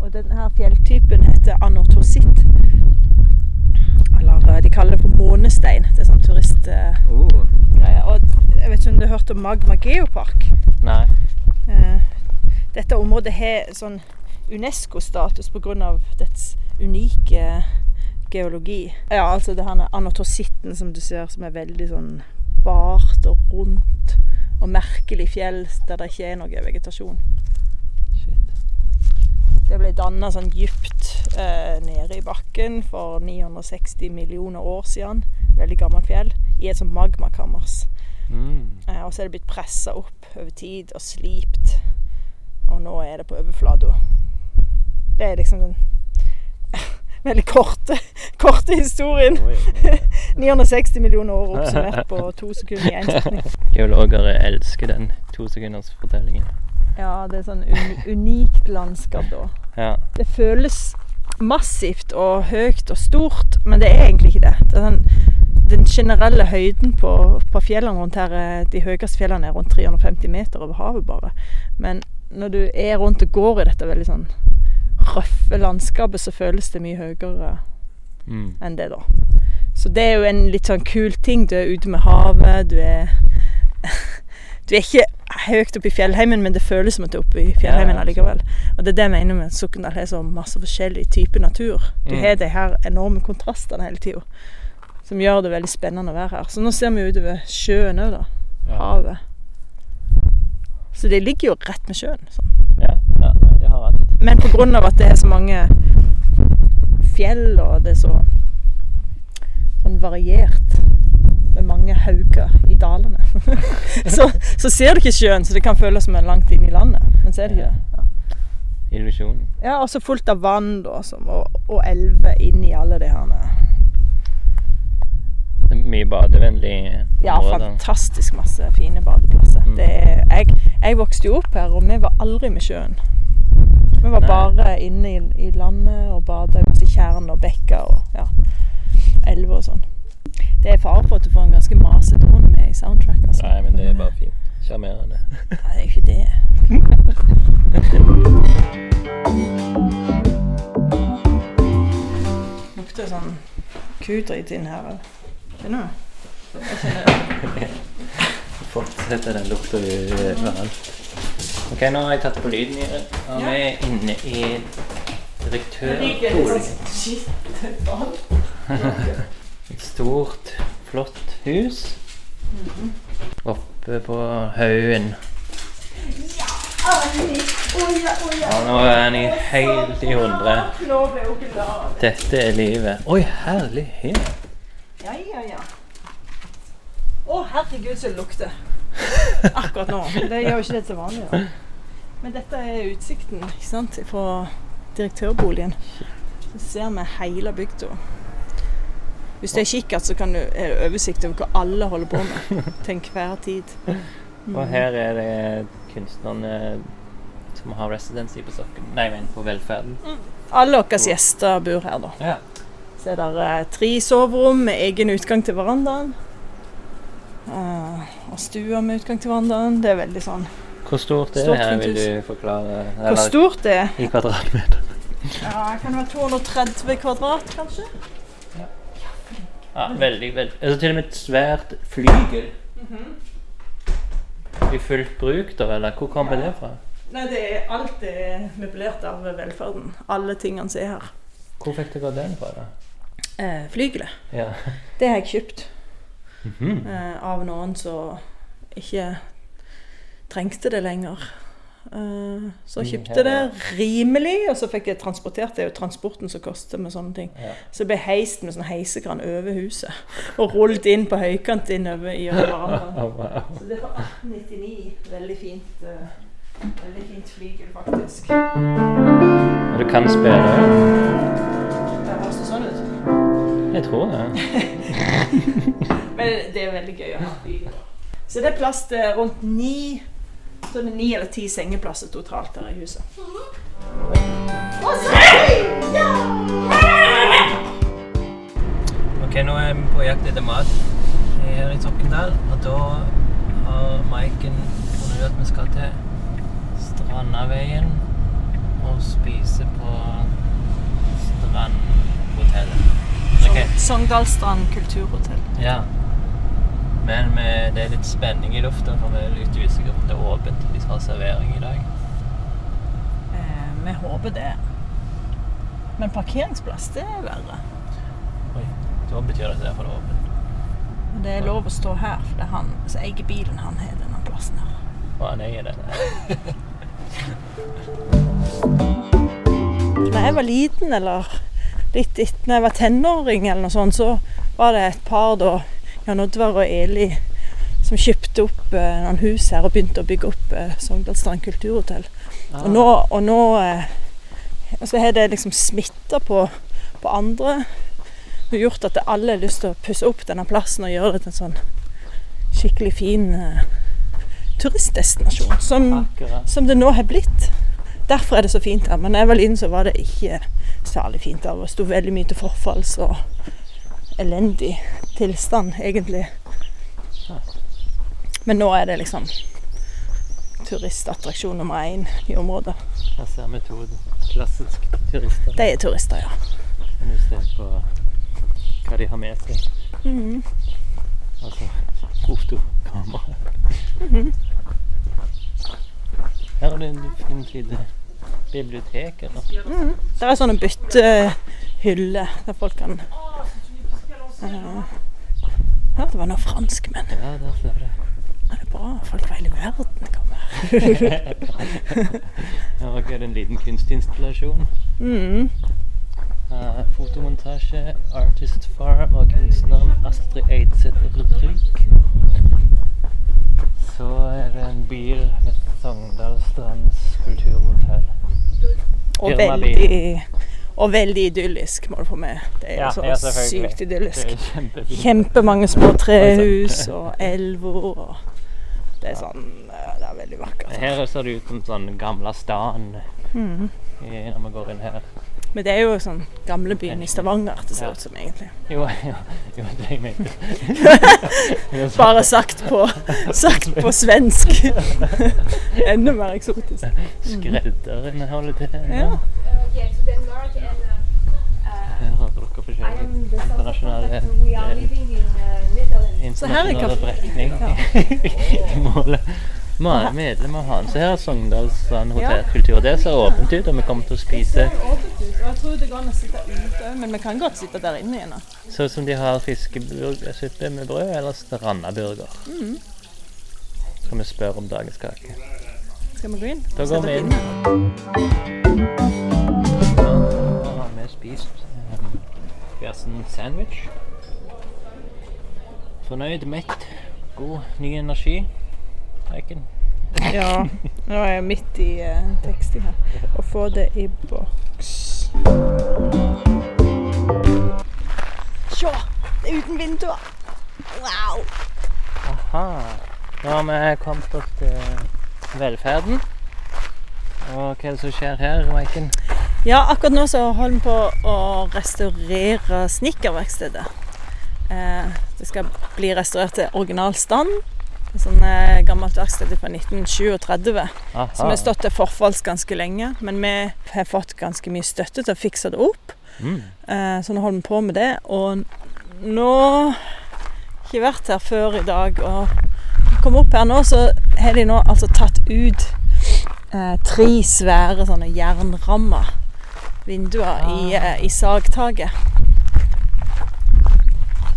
Og denne fjelltypen heter anortositt. Eller eh, de kaller det for månestein. Det er sånn turistgreie. Oh, Og jeg vet ikke om du har hørt om Magma Geopark? nei. Eh, dette området har sånn UNESCO-status pga. dets unike geologi. Ja, altså det her anortositten som du ser, som er veldig sånn bart og rundt og merkelig fjell der det ikke er noe vegetasjon. Det ble danna sånn dypt eh, nede i bakken for 960 millioner år siden. Veldig gammelt fjell. I et sånt magmakammers. Mm. Eh, og så er det blitt pressa opp over tid og slipt. Og nå er det på overflata. Det er liksom den veldig korte, korte historien. Oi, oi, oi. 960 millioner år oppsummert på to sekunder i én setning. Geologer elsker den tosekundersfortellingen. Ja, det er sånn un unikt landskap da. Ja. Det føles massivt og høyt og stort, men det er egentlig ikke det. det er sånn, den generelle høyden på, på fjellene rundt her, er- de høyeste fjellene er rundt 350 meter over havet bare. Men når du er rundt og går i dette veldig sånn røffe landskapet, så føles det mye høyere Mm. enn det, da. Så det er jo en litt sånn kul ting. Du er ute med havet, du er Du er ikke høyt oppe i fjellheimen, men det føles som at det er oppe i fjellheimen allikevel. Og det er det jeg mener med at Sokndal har så masse forskjellig type natur. Du Mm. har de her enorme kontrastene hele tida, som gjør det veldig spennende å være her. Så nå ser vi utover sjøen òg, da. Ja. Havet. Så det ligger jo rett med sjøen. Sånn. Ja, ja, nei, de har rett. Men av at det er så mange fjell, og det er så sånn variert mange hauger i dalene, så, så ser du ikke sjøen, så det kan føles som en langt inn i landet. Men så er det ikke det. Ja, Illusjonen. ja og så fullt av vann da, som, og, og elver inni alle de her Det er Mye badevennlig Ja, fantastisk masse fine badeplasser. Mm. Det er, jeg, jeg vokste jo opp her, og vi var aldri med sjøen. Vi var Nei. bare inne i, i landet og bada i masse tjern og bekker og ja, elver og sånn. Det er fare for at du får en ganske masete hund med i soundtrack. Altså. Nei, men det er bare fint. Sjarmerende. Nei, det er jo ikke det. Lukter sånn kudrit inn her. eller? Kjenner du? Jeg kjenner det. Fortsetter den lukta overalt. Ok, nå har jeg tatt på lyden i det. Og vi er inne i direktørboligen. Stort, flott hus. Oppe på haugen. Ja, nå er han i helt i hundre. Dette er livet. Oi, herlighet. Ja, ja, ja. Å, herregud, så det lukter. Akkurat nå. Det gjør jo ikke det til vanlig. Da. Men dette er utsikten ikke sant? fra direktørboligen. Så ser vi hele bygda. Hvis det er kikkert, så kan du, det oversikt over hva alle holder på med til enhver tid. Og her er det kunstnerne som har residency på Sokken Nei, men på Velferden. Alle våre gjester bor her, da. Ja. Så er det eh, tre soverom med egen utgang til verandaen. Uh, og stua med utgang til verandaen. Det er veldig sånn Hvor stort er det her, vil du forklare? Hvor stort det er? i kvadratmeter. Ja, det kan være 230 kvadrat, kanskje. Ja, veldig, veldig. Altså til og med et svært flygel. I fullt bruk, da, eller hvor kommer det fra? Nei, det er alt er møblert av velferden. Alle tingene som er her. Hvor fikk dere den fra, da? Eh, flygelet. Ja. Det har jeg kjøpt Mhm. eh, av noen som ikke trengte det lenger. Eh, så Mm, kjøpte det rimelig, og så fikk jeg transportert det. Er jo transporten som koster med sånne ting. ja. Så jeg ble heist med sånn heisekran over huset og rullet inn på høykant innover i verandaen. Oh. Så det var 1899. Veldig fint, eh, veldig fint flygel, faktisk. Og du kan spille? Det høres det sånn ut? Jeg tror det. Men det er veldig gøy å ha flygel. Så det er plass til rundt ni så det er ni eller ti sengeplasser totalt her i huset. Ok, nå er vi på jakt etter mat her i Tokkendal. Og da har Maiken funnet ut at vi skal til Strandaveien og spise på Strandhotellet. Okay. Sogndalstrand kulturhotell. ja. Men det er litt spenning i lufta, for vi er litt usikre på om det er åpent. De skal ha servering i dag. Eh, vi håper det. Men parkeringsplass, det er verre. Oi, da betyr det at det er for åpent. Det er lov å stå her, for det er han som eier bilen, han har denne plassen her. Og han eier den. Da jeg var liten, eller litt etter jeg var tenåring, eller noe sånt, så var det et par da, Jan Oddvar og Eli, som kjøpte opp eh, noen hus her og begynte å bygge opp eh, Sogndalstrand kulturhotell. Og nå, og nå eh, altså har det liksom smitta på, på andre. Og gjort at alle har lyst til å pusse opp denne plassen og gjøre det til en sånn skikkelig fin eh, turistdestinasjon. Som, som det nå har blitt. Derfor er det så fint her. Men da jeg var liten, så var det ikke særlig fint her. Det sto veldig mye til forfalls og elendig tilstand, egentlig. Men nå er det liksom turistattraksjon nummer én i området. Her ser vi to klassiske turister. De er turister, ja. Kan du se på hva de har med seg. Mhm. Altså fotokamera. Mhm. Her er det en fint lite bibliotek. Eller? Mm -hmm. Det er sånne byttehyller der folk kan Ja, det var noen franskmenn. Ja, der ser det. Ja, det er bra. Folk fra hele verden kommer. Her er det en liten kunstinstallasjon. Mm. Uh, fotomontasje, Artist Farm og kunstneren Astrid Eidsæter Rygg. Så er det en bil med Sogndal Strands kulturhotell. Og veldig, og veldig idyllisk, må du få med. Det er Ja, så ja, sykt idyllisk. Kjempemange små trehus og elver og Det er sånn eh, Det er veldig vakkert. Her ser det ut som sånn gamle stan mm. når vi går inn her. Men det er jo sånn gamlebyen i Stavanger det ser Ja. ut som, egentlig. Jo, jo, jo det jeg mente. Bare sagt på, sagt på svensk. Enda mer eksotisk. Skredderen holder til. Ja. Uh, Her har dere I forskjellige internasjonale eh, living in Netherlands. Så her internasjonale brekning i målet. Vi er medlem av han. Så her er Sogndals sånn, hotellkultur. Det ser åpent ut, og vi kommer til å spise åpent ut. Og jeg tror det går an å sitte ute, men vi kan godt sitte der inne igjen. sånn som de har fiskesuppe med brød, eller strandaburger. Mhm. Skal vi spørre om dagens kake? Skal vi gå inn? Da går vi inn. Nå har vi spist um, Bjersen sandwich. Fornøyd, mett, god, ny energi. Eiken. Ja, nå er jeg midt i teksting her. Å få det i boks. Se! Det er uten vinduer. Wow! Aha. Nå har vi kommet opp til velferden. Og hva er det som skjer her, Maiken? Ja, akkurat nå så holder vi på å restaurere snekkerverkstedet. Eh, det skal bli restaurert til originalstand. Det er sånn eh, gammelt verksted fra 1937 Aha. som har stått til forfalls ganske lenge. Men vi har fått ganske mye støtte til å fikse det opp. Mm. Eh, så nå holder vi på med det. Og nå har ikke vært her før i dag. Og kom opp her nå, så har de nå altså tatt ut eh, tre svære sånne jernramma vinduer i, Ah. eh, i sagtaket.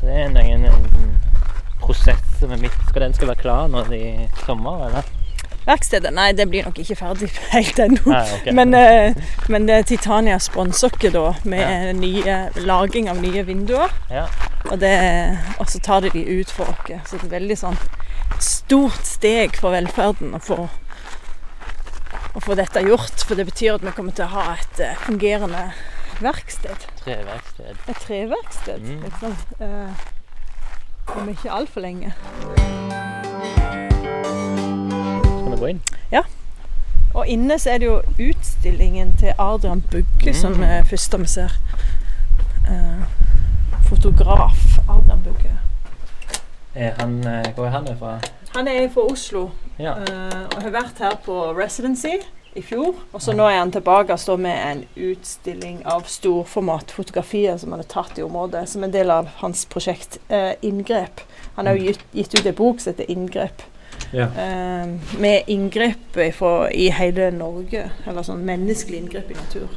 Det er en, en, en prosess med mitt? Skal den skal være klar nå i sommer, eller? Verkstedet nei, det blir nok ikke ferdig helt ennå. Okay. Men, eh, men det er Titania sponser oss da med nye, laging av nye vinduer. Ja. Og, det, og så tar de de ut for oss. Så det er et veldig sånn stort steg for velferden å få, å få dette gjort. For det betyr at vi kommer til å ha et eh, fungerende verksted. Treverksted. Et treverksted. Mm. Liksom. Eh, om ikke altfor lenge. Skal vi gå inn? Ja. Og inne så er det jo utstillingen til Adrian Bugge som Mm. er første vi ser. Eh, fotograf Adrian Bugge. Er han, eh, hvor er han fra? Han er fra Oslo Ja. eh, og har vært her på residency i fjor. Og så nå er han tilbake og står med en utstilling av storformat fotografier som han har tatt i området, som en del av hans prosjekt eh, Inngrep. Han har jo gitt, gitt ut en bok som heter Inngrep. ja. Eh, med inngrep i hele Norge, eller sånn menneskelig inngrep i natur.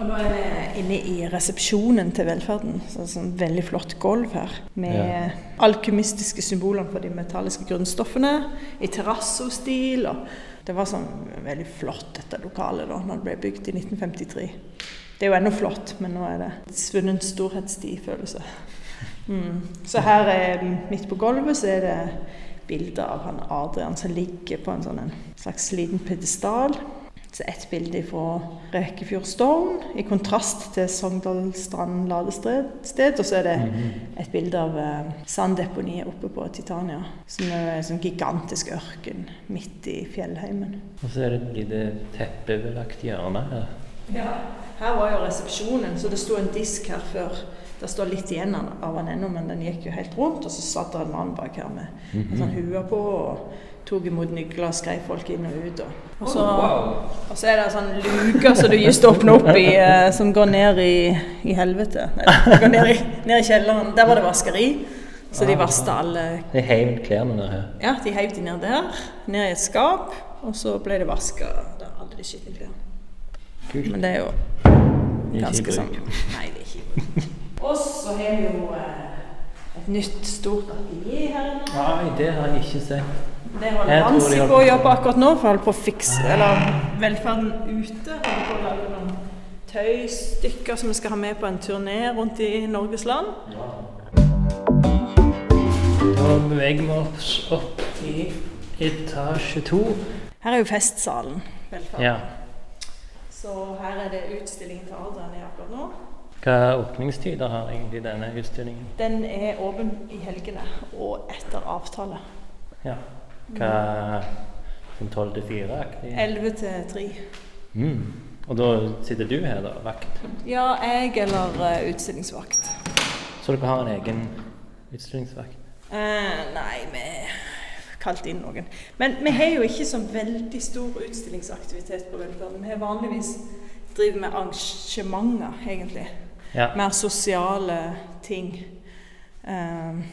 Og nå er vi inne i resepsjonen til velferden. Så sånn veldig flott gulv her. Med Ja. alkymistiske symboler for de metalliske grunnstoffene. I terrassostil. Og det var sånn veldig flott dette lokalet da når det ble bygd i 1953. Det er jo ennå flott, men nå er det svunnen storhetstid-følelse. Mm. Så her er, midt på gulvet så er det bilder av han Adrian som ligger på en sånn en slags liten pedestal. Så ett bilde fra Rekefjord Storm, i kontrast til Sogndal Strand ladested. Og så er det Mhm. et bilde av eh, sanddeponiet oppe på Titania. Som er en sånn gigantisk ørken midt i fjellheimen. Og så er det et lite teppebelagt hjørne her. Ja, her var jo resepsjonen, så det sto en disk her før Det står litt igjen av den ennå, men den gikk jo helt rundt. Og så satt det en mann bak her med en sånn hue på og tok imot nøkler, skrev folk inn og ut. Og, og, så, og så er det sånn luker som du just åpner opp i, eh, som går ned i, i helvete. Nei, går ned i, ned i kjelleren. Der var det vaskeri. Så de vasket alle De heiv klærne ned her. Ja, de heiv de ned der. Ned i et skap. Og så ble det vaska alle de skitne klærne. Men det er jo ganske sånn. Nei, det er ikke i bruk. Og så har vi jo eh, et nytt stort atelier her. Nei, det har jeg ikke sett. Det holder tror de på å på- jobbe akkurat nå, for holder på å fikse Eller velferden ute. Holder på å lage noen tøystykker som vi skal ha med på en turné rundt i Norges land. Da beveger vi oss opp i etasje to. Her er jo festsalen. Velferden. Ja. Så her er det utstillingen til Adrian i akkurat nå. Hva åpningstider har egentlig denne utstillingen? Den er åpen i helgene og etter avtale. Ja. Hva Sånn tolv til fire-aktig? 11 til 3. Mm. Og da sitter du her, da, vakt? Ja, jeg eller uh, utstillingsvakt. Så dere har en egen utstillingsvakt? Eh, nei, vi kalt inn noen. Men vi har jo ikke så veldig stor utstillingsaktivitet på Velferden. Vi har vanligvis driver med arrangementer, egentlig. Ja. Mer sosiale ting. Um,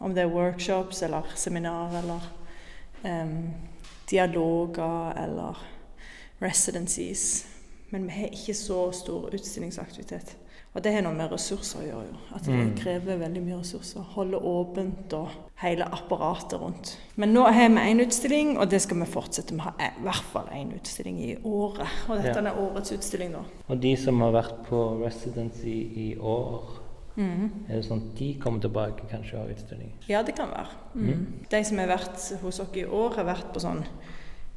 om det er workshops eller seminar eller eh, dialoger eller residencies. Men vi har ikke så stor utstillingsaktivitet. Og det har noe med ressurser å gjøre. jo. At det Mm. krever veldig mye ressurser. Holde åpent og hele apparatet rundt. Men nå har vi én utstilling, og det skal vi fortsette med. Vi har i hvert fall én utstilling i året. Og dette Ja. er årets utstilling nå. Og de som har vært på residency i år, Mhm. er det sånn at de kommer tilbake kanskje og har utstilling? Ja, det kan være. Mm. De som har vært hos oss i år, har vært på sånn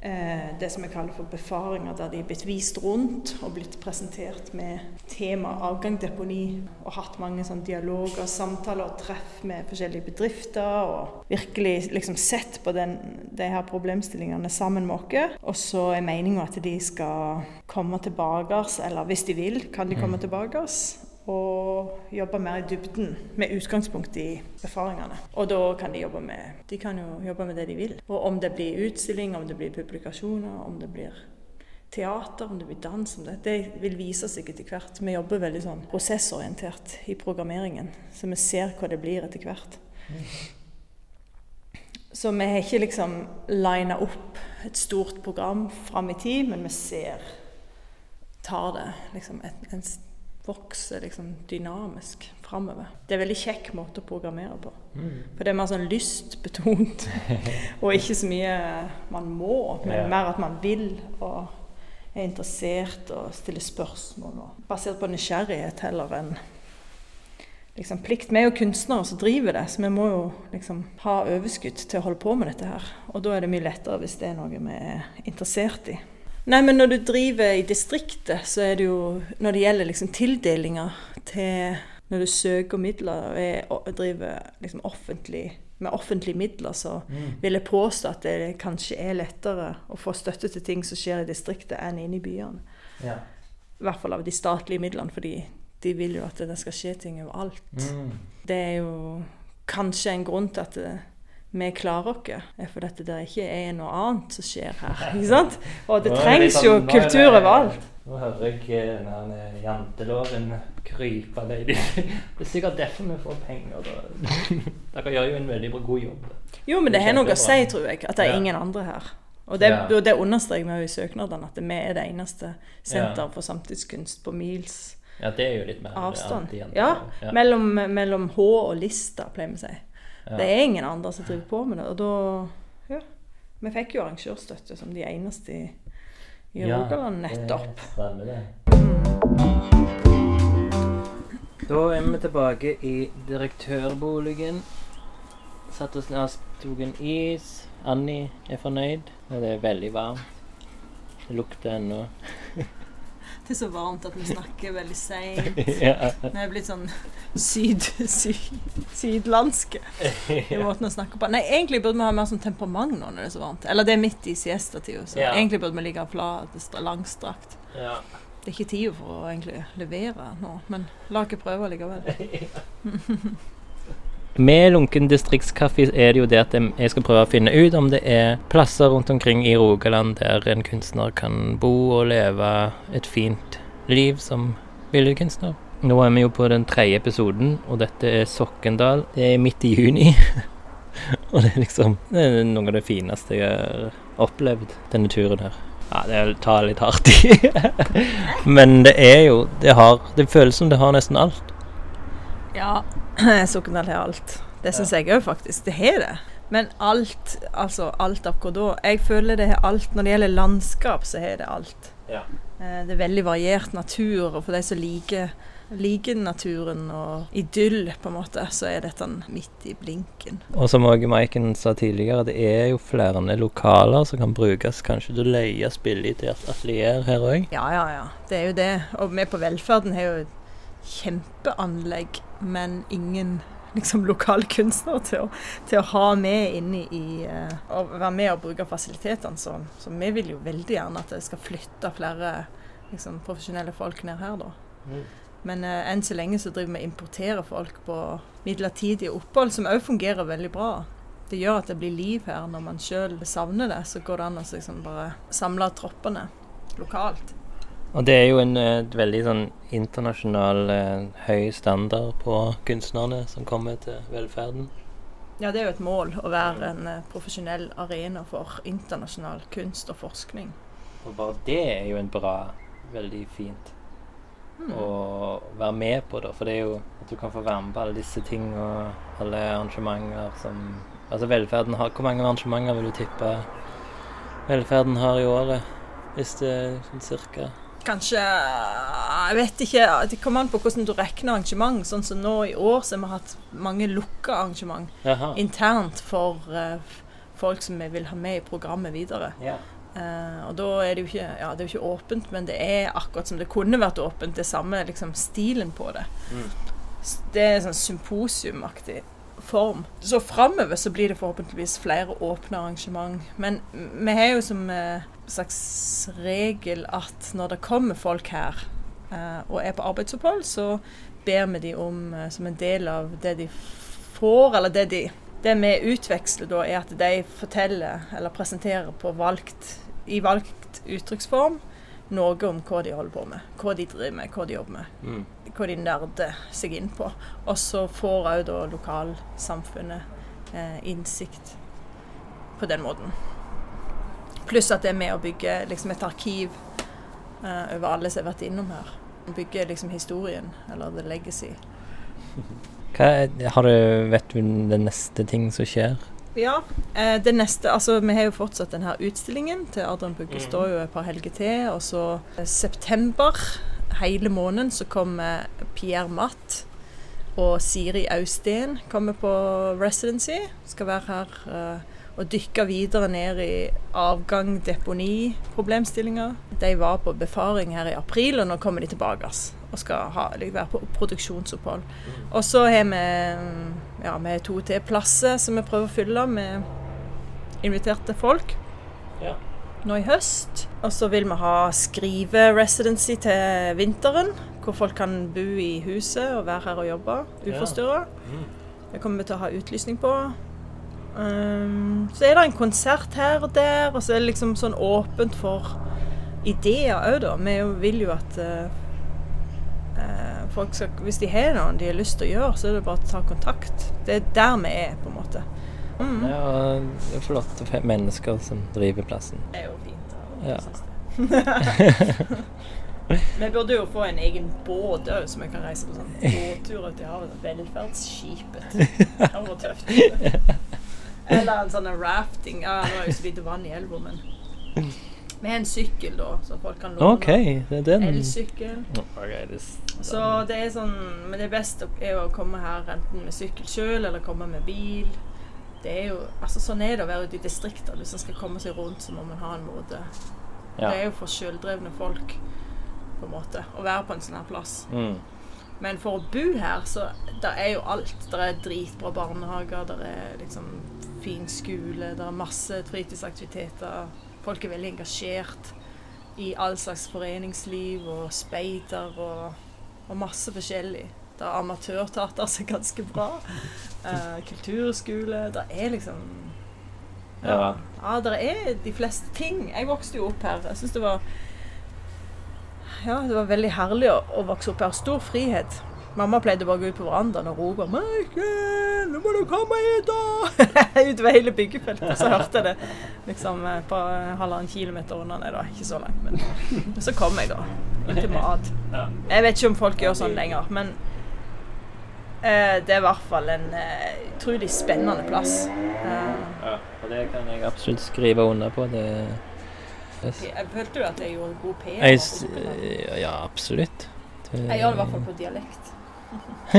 eh, det som vi kaller for befaringer, der de er blitt vist rundt og blitt presentert med tema avgang, deponi, og hatt mange sånn dialoger, samtaler og treff med forskjellige bedrifter, og virkelig liksom sett på den, de her problemstillingene sammen med oss. Og så er meninga at de skal komme tilbake, eller hvis de vil, kan de komme tilbake og jobbe mer i dybden med utgangspunkt i erfaringene. Og da kan de jobbe med De kan jo jobbe med det de vil. Og om det blir utstilling, om det blir publikasjoner, om det blir teater, om det blir dans, om det, det vil vise seg etter hvert. Vi jobber veldig sånn prosessorientert i programmeringen, så vi ser hva det blir etter hvert. Så vi har ikke liksom lina opp et stort program fram i tid, men vi ser tar det liksom et, en vokser liksom dynamisk framover. Det er en veldig kjekk måte å programmere på. For det er mer sånn lystbetont, og ikke så mye man må, men Ja. mer at man vil og er interessert og stiller spørsmål. Og basert på nysgjerrighet heller enn liksom plikt. Vi er jo kunstnere som driver det, så vi må jo liksom ha overskudd til å holde på med dette her. Og da er det mye lettere hvis det er noe vi er interessert i. Nei, men når du driver i distriktet, så er det jo Når det gjelder liksom tildelinger til Når du søker midler og er, og driver liksom offentlig med offentlige midler, så vil jeg påstå at det kanskje er lettere å få støtte til ting som skjer i distriktet, enn inne i byene. Ja. I hvert fall av de statlige midlene, fordi de vil jo at det skal skje ting overalt. Mm. Det er jo kanskje en grunn til at eh, vi klarer oss, er fordi der det ikke er noe annet som skjer her. ikke sant? Og det trengs jo er det- kultur overalt. Nå hører jeg denne den her janteloven krype av deg. Det er sikkert derfor vi får penger. Da. Dere gjør jo en veldig bra god jobb. Jo, men det har noe å si, tror jeg, at det er Ja. ingen andre her. Og det, Ja. det understreker vi jo i søknadene, at vi er det eneste senter Ja. for samtidskunst på mils Ja, det er jo litt mer avstand. Ja, ja. mellom, mellom H og Lista, pleier vi å si. Det er ingen andre som driver på med det. Og da Ja. Vi fikk jo arrangørstøtte som de eneste i, i Ja, Rogaland nettopp. Det stemmer det. Da er vi tilbake i direktørboligen. Satt oss ned, tok en is. Annie er fornøyd. Det er veldig varmt. Det lukter ennå. Det er så varmt at vi snakker veldig seint. ja. Vi er blitt sånn syd, syd, sydlandske i måten å snakke på. Nei, egentlig burde vi ha mer sånn temperament nå når det er så varmt. Eller det er midt i siestatida, så Ja. egentlig burde vi ligge flat, langstrakt. ja. det er ikke tida for å egentlig levere nå, men la ikke prøve likevel. Med Lunken distriktskaffe er det jo det at jeg skal prøve å finne ut om det er plasser rundt omkring i Rogaland der en kunstner kan bo og leve et fint liv som billedkunstner. Nå er vi jo på den tredje episoden, og dette er Sokkendal. Det er midt i juni. og det er liksom det er noe av det fineste jeg har opplevd denne turen her. Ja, det tar litt hardt i. Men det er jo det, har, det føles som det har nesten alt. Ja, Sokndal har alt. Det syns jeg òg, faktisk. Det har det. Men alt, altså alt akkurat da Jeg føler det har alt. Når det gjelder landskap, så har det alt. Ja. Eh, Det er veldig variert natur, og for de som liker, liker naturen og idyll, på en måte, så er dette midt i blinken. Og som også Maiken sa tidligere, det er jo flere lokaler som kan brukes kanskje du leier leie spill i til et atelier her òg. Ja, ja, ja. Det er jo det. Og vi på Velferden har jo kjempeanlegg, men ingen liksom lokale kunstnere til å, til å ha med inne i eh, Å være med og bruke fasilitetene. Så, så vi vil jo veldig gjerne at det skal flytte flere liksom, profesjonelle folk ned her, da. Men eh, enn så lenge så driver vi og importerer folk på midlertidige opphold, som òg fungerer veldig bra. Det gjør at det blir liv her. Når man sjøl savner det, så går det an å liksom bare samle troppene lokalt. Og det er jo en eh, veldig sånn internasjonal eh, høy standard på kunstnerne som kommer til velferden. Ja, det er jo et mål å være en eh, profesjonell arena for internasjonal kunst og forskning. Og bare det er jo en bra, veldig fint mm. å være med på, da. For det er jo at du kan få være med på alle disse ting og alle arrangementer som Altså velferden har Hvor mange arrangementer vil du tippe velferden har i året? Hvis det er sånn cirka Kanskje Jeg vet ikke. Det kommer an på hvordan du regner arrangement. Sånn som nå i år så har vi hatt mange lukka arrangement Jaha. internt for uh, folk som vi vil ha med i programmet videre. Ja. Uh, og da er det jo ikke, ja, det er jo ikke åpent, men det er akkurat som det kunne vært åpent. Det samme liksom, stilen på det. Mm. Det er sånn symposiumaktig form. Så framover så blir det forhåpentligvis flere åpne arrangement. Men vi har jo som eh, slags regel at når det kommer folk her eh, og er på arbeidsopphold, så ber vi de om, eh, som en del av det de får, eller det de det vi utveksler da, er at de forteller eller presenterer på valgt, i valgt uttrykksform noe om hva de holder på med, hva de driver med, hva de jobber med Mm. hva de nerder seg inn på. Og så får òg da lokalsamfunnet eh, innsikt på den måten. Pluss at det er med å bygge liksom et arkiv uh, over alle som har vært innom her. Bygge liksom historien, eller the legacy. Hva er, har du, vet du den neste ting som skjer? Ja, uh, det neste Altså, vi har jo fortsatt denne utstillingen til Adrian Bugge Mm. står jo et par helger til. Og så eh, september, hele måneden, så kommer Pierre Matt og Siri Austen kommer på residency. Skal være her eh, og dykke videre ned i avgang-deponi-problemstillinger. De var på befaring her i april, og nå kommer de tilbake og skal ha, være på produksjonsopphold. Og så har vi ja, vi to til plasser som vi prøver å fylle med inviterte folk Ja. nå i høst. Og så vil vi ha skrive-residency til vinteren, hvor folk kan bo i huset og være her og jobbe uforstyrra. Det kommer vi til å ha utlysning på. Um, så er det en konsert her og der, og så er det liksom sånn åpent for ideer òg, da. Vi vil jo at eh, folk skal Hvis de har noe de har lyst til å gjøre, så er det bare å ta kontakt. Det er der vi er, på en måte. Mm. Ja, det er flotte mennesker som driver plassen. Det er jo fint. Ja. Synes det. Vi burde jo få en egen båt òg, så vi kan reise på sånn båttur ut i havet. Velferdsskipet. Det hadde vært tøft. Eller en sånn rafting. Ja, det jo så lite vann i elva, men har en sykkel, da, så folk kan låne. Okay, det er den. Elsykkel. Okay, Så det er sånn Men det beste er jo å komme her enten med sykkel sjøl eller komme med bil. Det er jo Altså sånn er det å være ute i distrikter. Hvis en skal komme seg rundt, så må man ha en måte. ja. Det er jo for sjøldrevne folk, på en måte, å være på en sånn her plass. Mm. Men for å bo her, så der er jo alt. Det er dritbra barnehager, det er liksom fin skole, det er masse fritidsaktiviteter. Folk er veldig engasjert. i all slags foreningsliv og speider og, og masse forskjellig. Det er amatørteater som er ganske bra. Eh, kulturskole. Det er liksom Ja. ja, det er de fleste ting. Jeg vokste jo opp her. Jeg syns det var Ja, det var veldig herlig å, å vokse opp her. Stor frihet. Mamma pleide bare å gå ut på verandaen og rope 'Maiken, nå må du komme hit, da!' Utover hele byggefeltet. Så hørte jeg det liksom eh, på halvannen kilometer unna. Nei da, ikke så langt, men så kom jeg, da. Til mat. Jeg vet ikke om folk gjør sånn lenger, men eh, det er i hvert fall en eh, utrolig spennende plass. Eh, Ja, og det kan jeg absolutt skrive under på. Det, jeg følte jo at jeg gjorde god PR. jeg, s- Ja, absolutt. Det- Jeg gjør det i hvert fall på dialekt.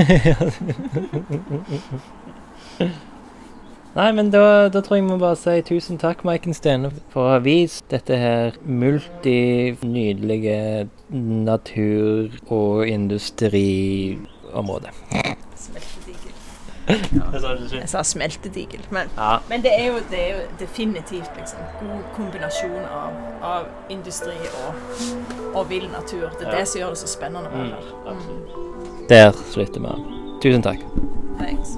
Nei, men da, da tror jeg vi bare si tusen takk, Maiken Stene, for å ha vist dette her multi-nydelige natur- og industriområdet. Jeg sa smeltedigel, men, ja. men det, er jo, det, er jo, definitivt liksom, god kombinasjon av, av industri og, og, vill natur. Det er ja. det som gjør det så spennende. Mm, mm. Der slutter vi. Tusen takk. Thanks.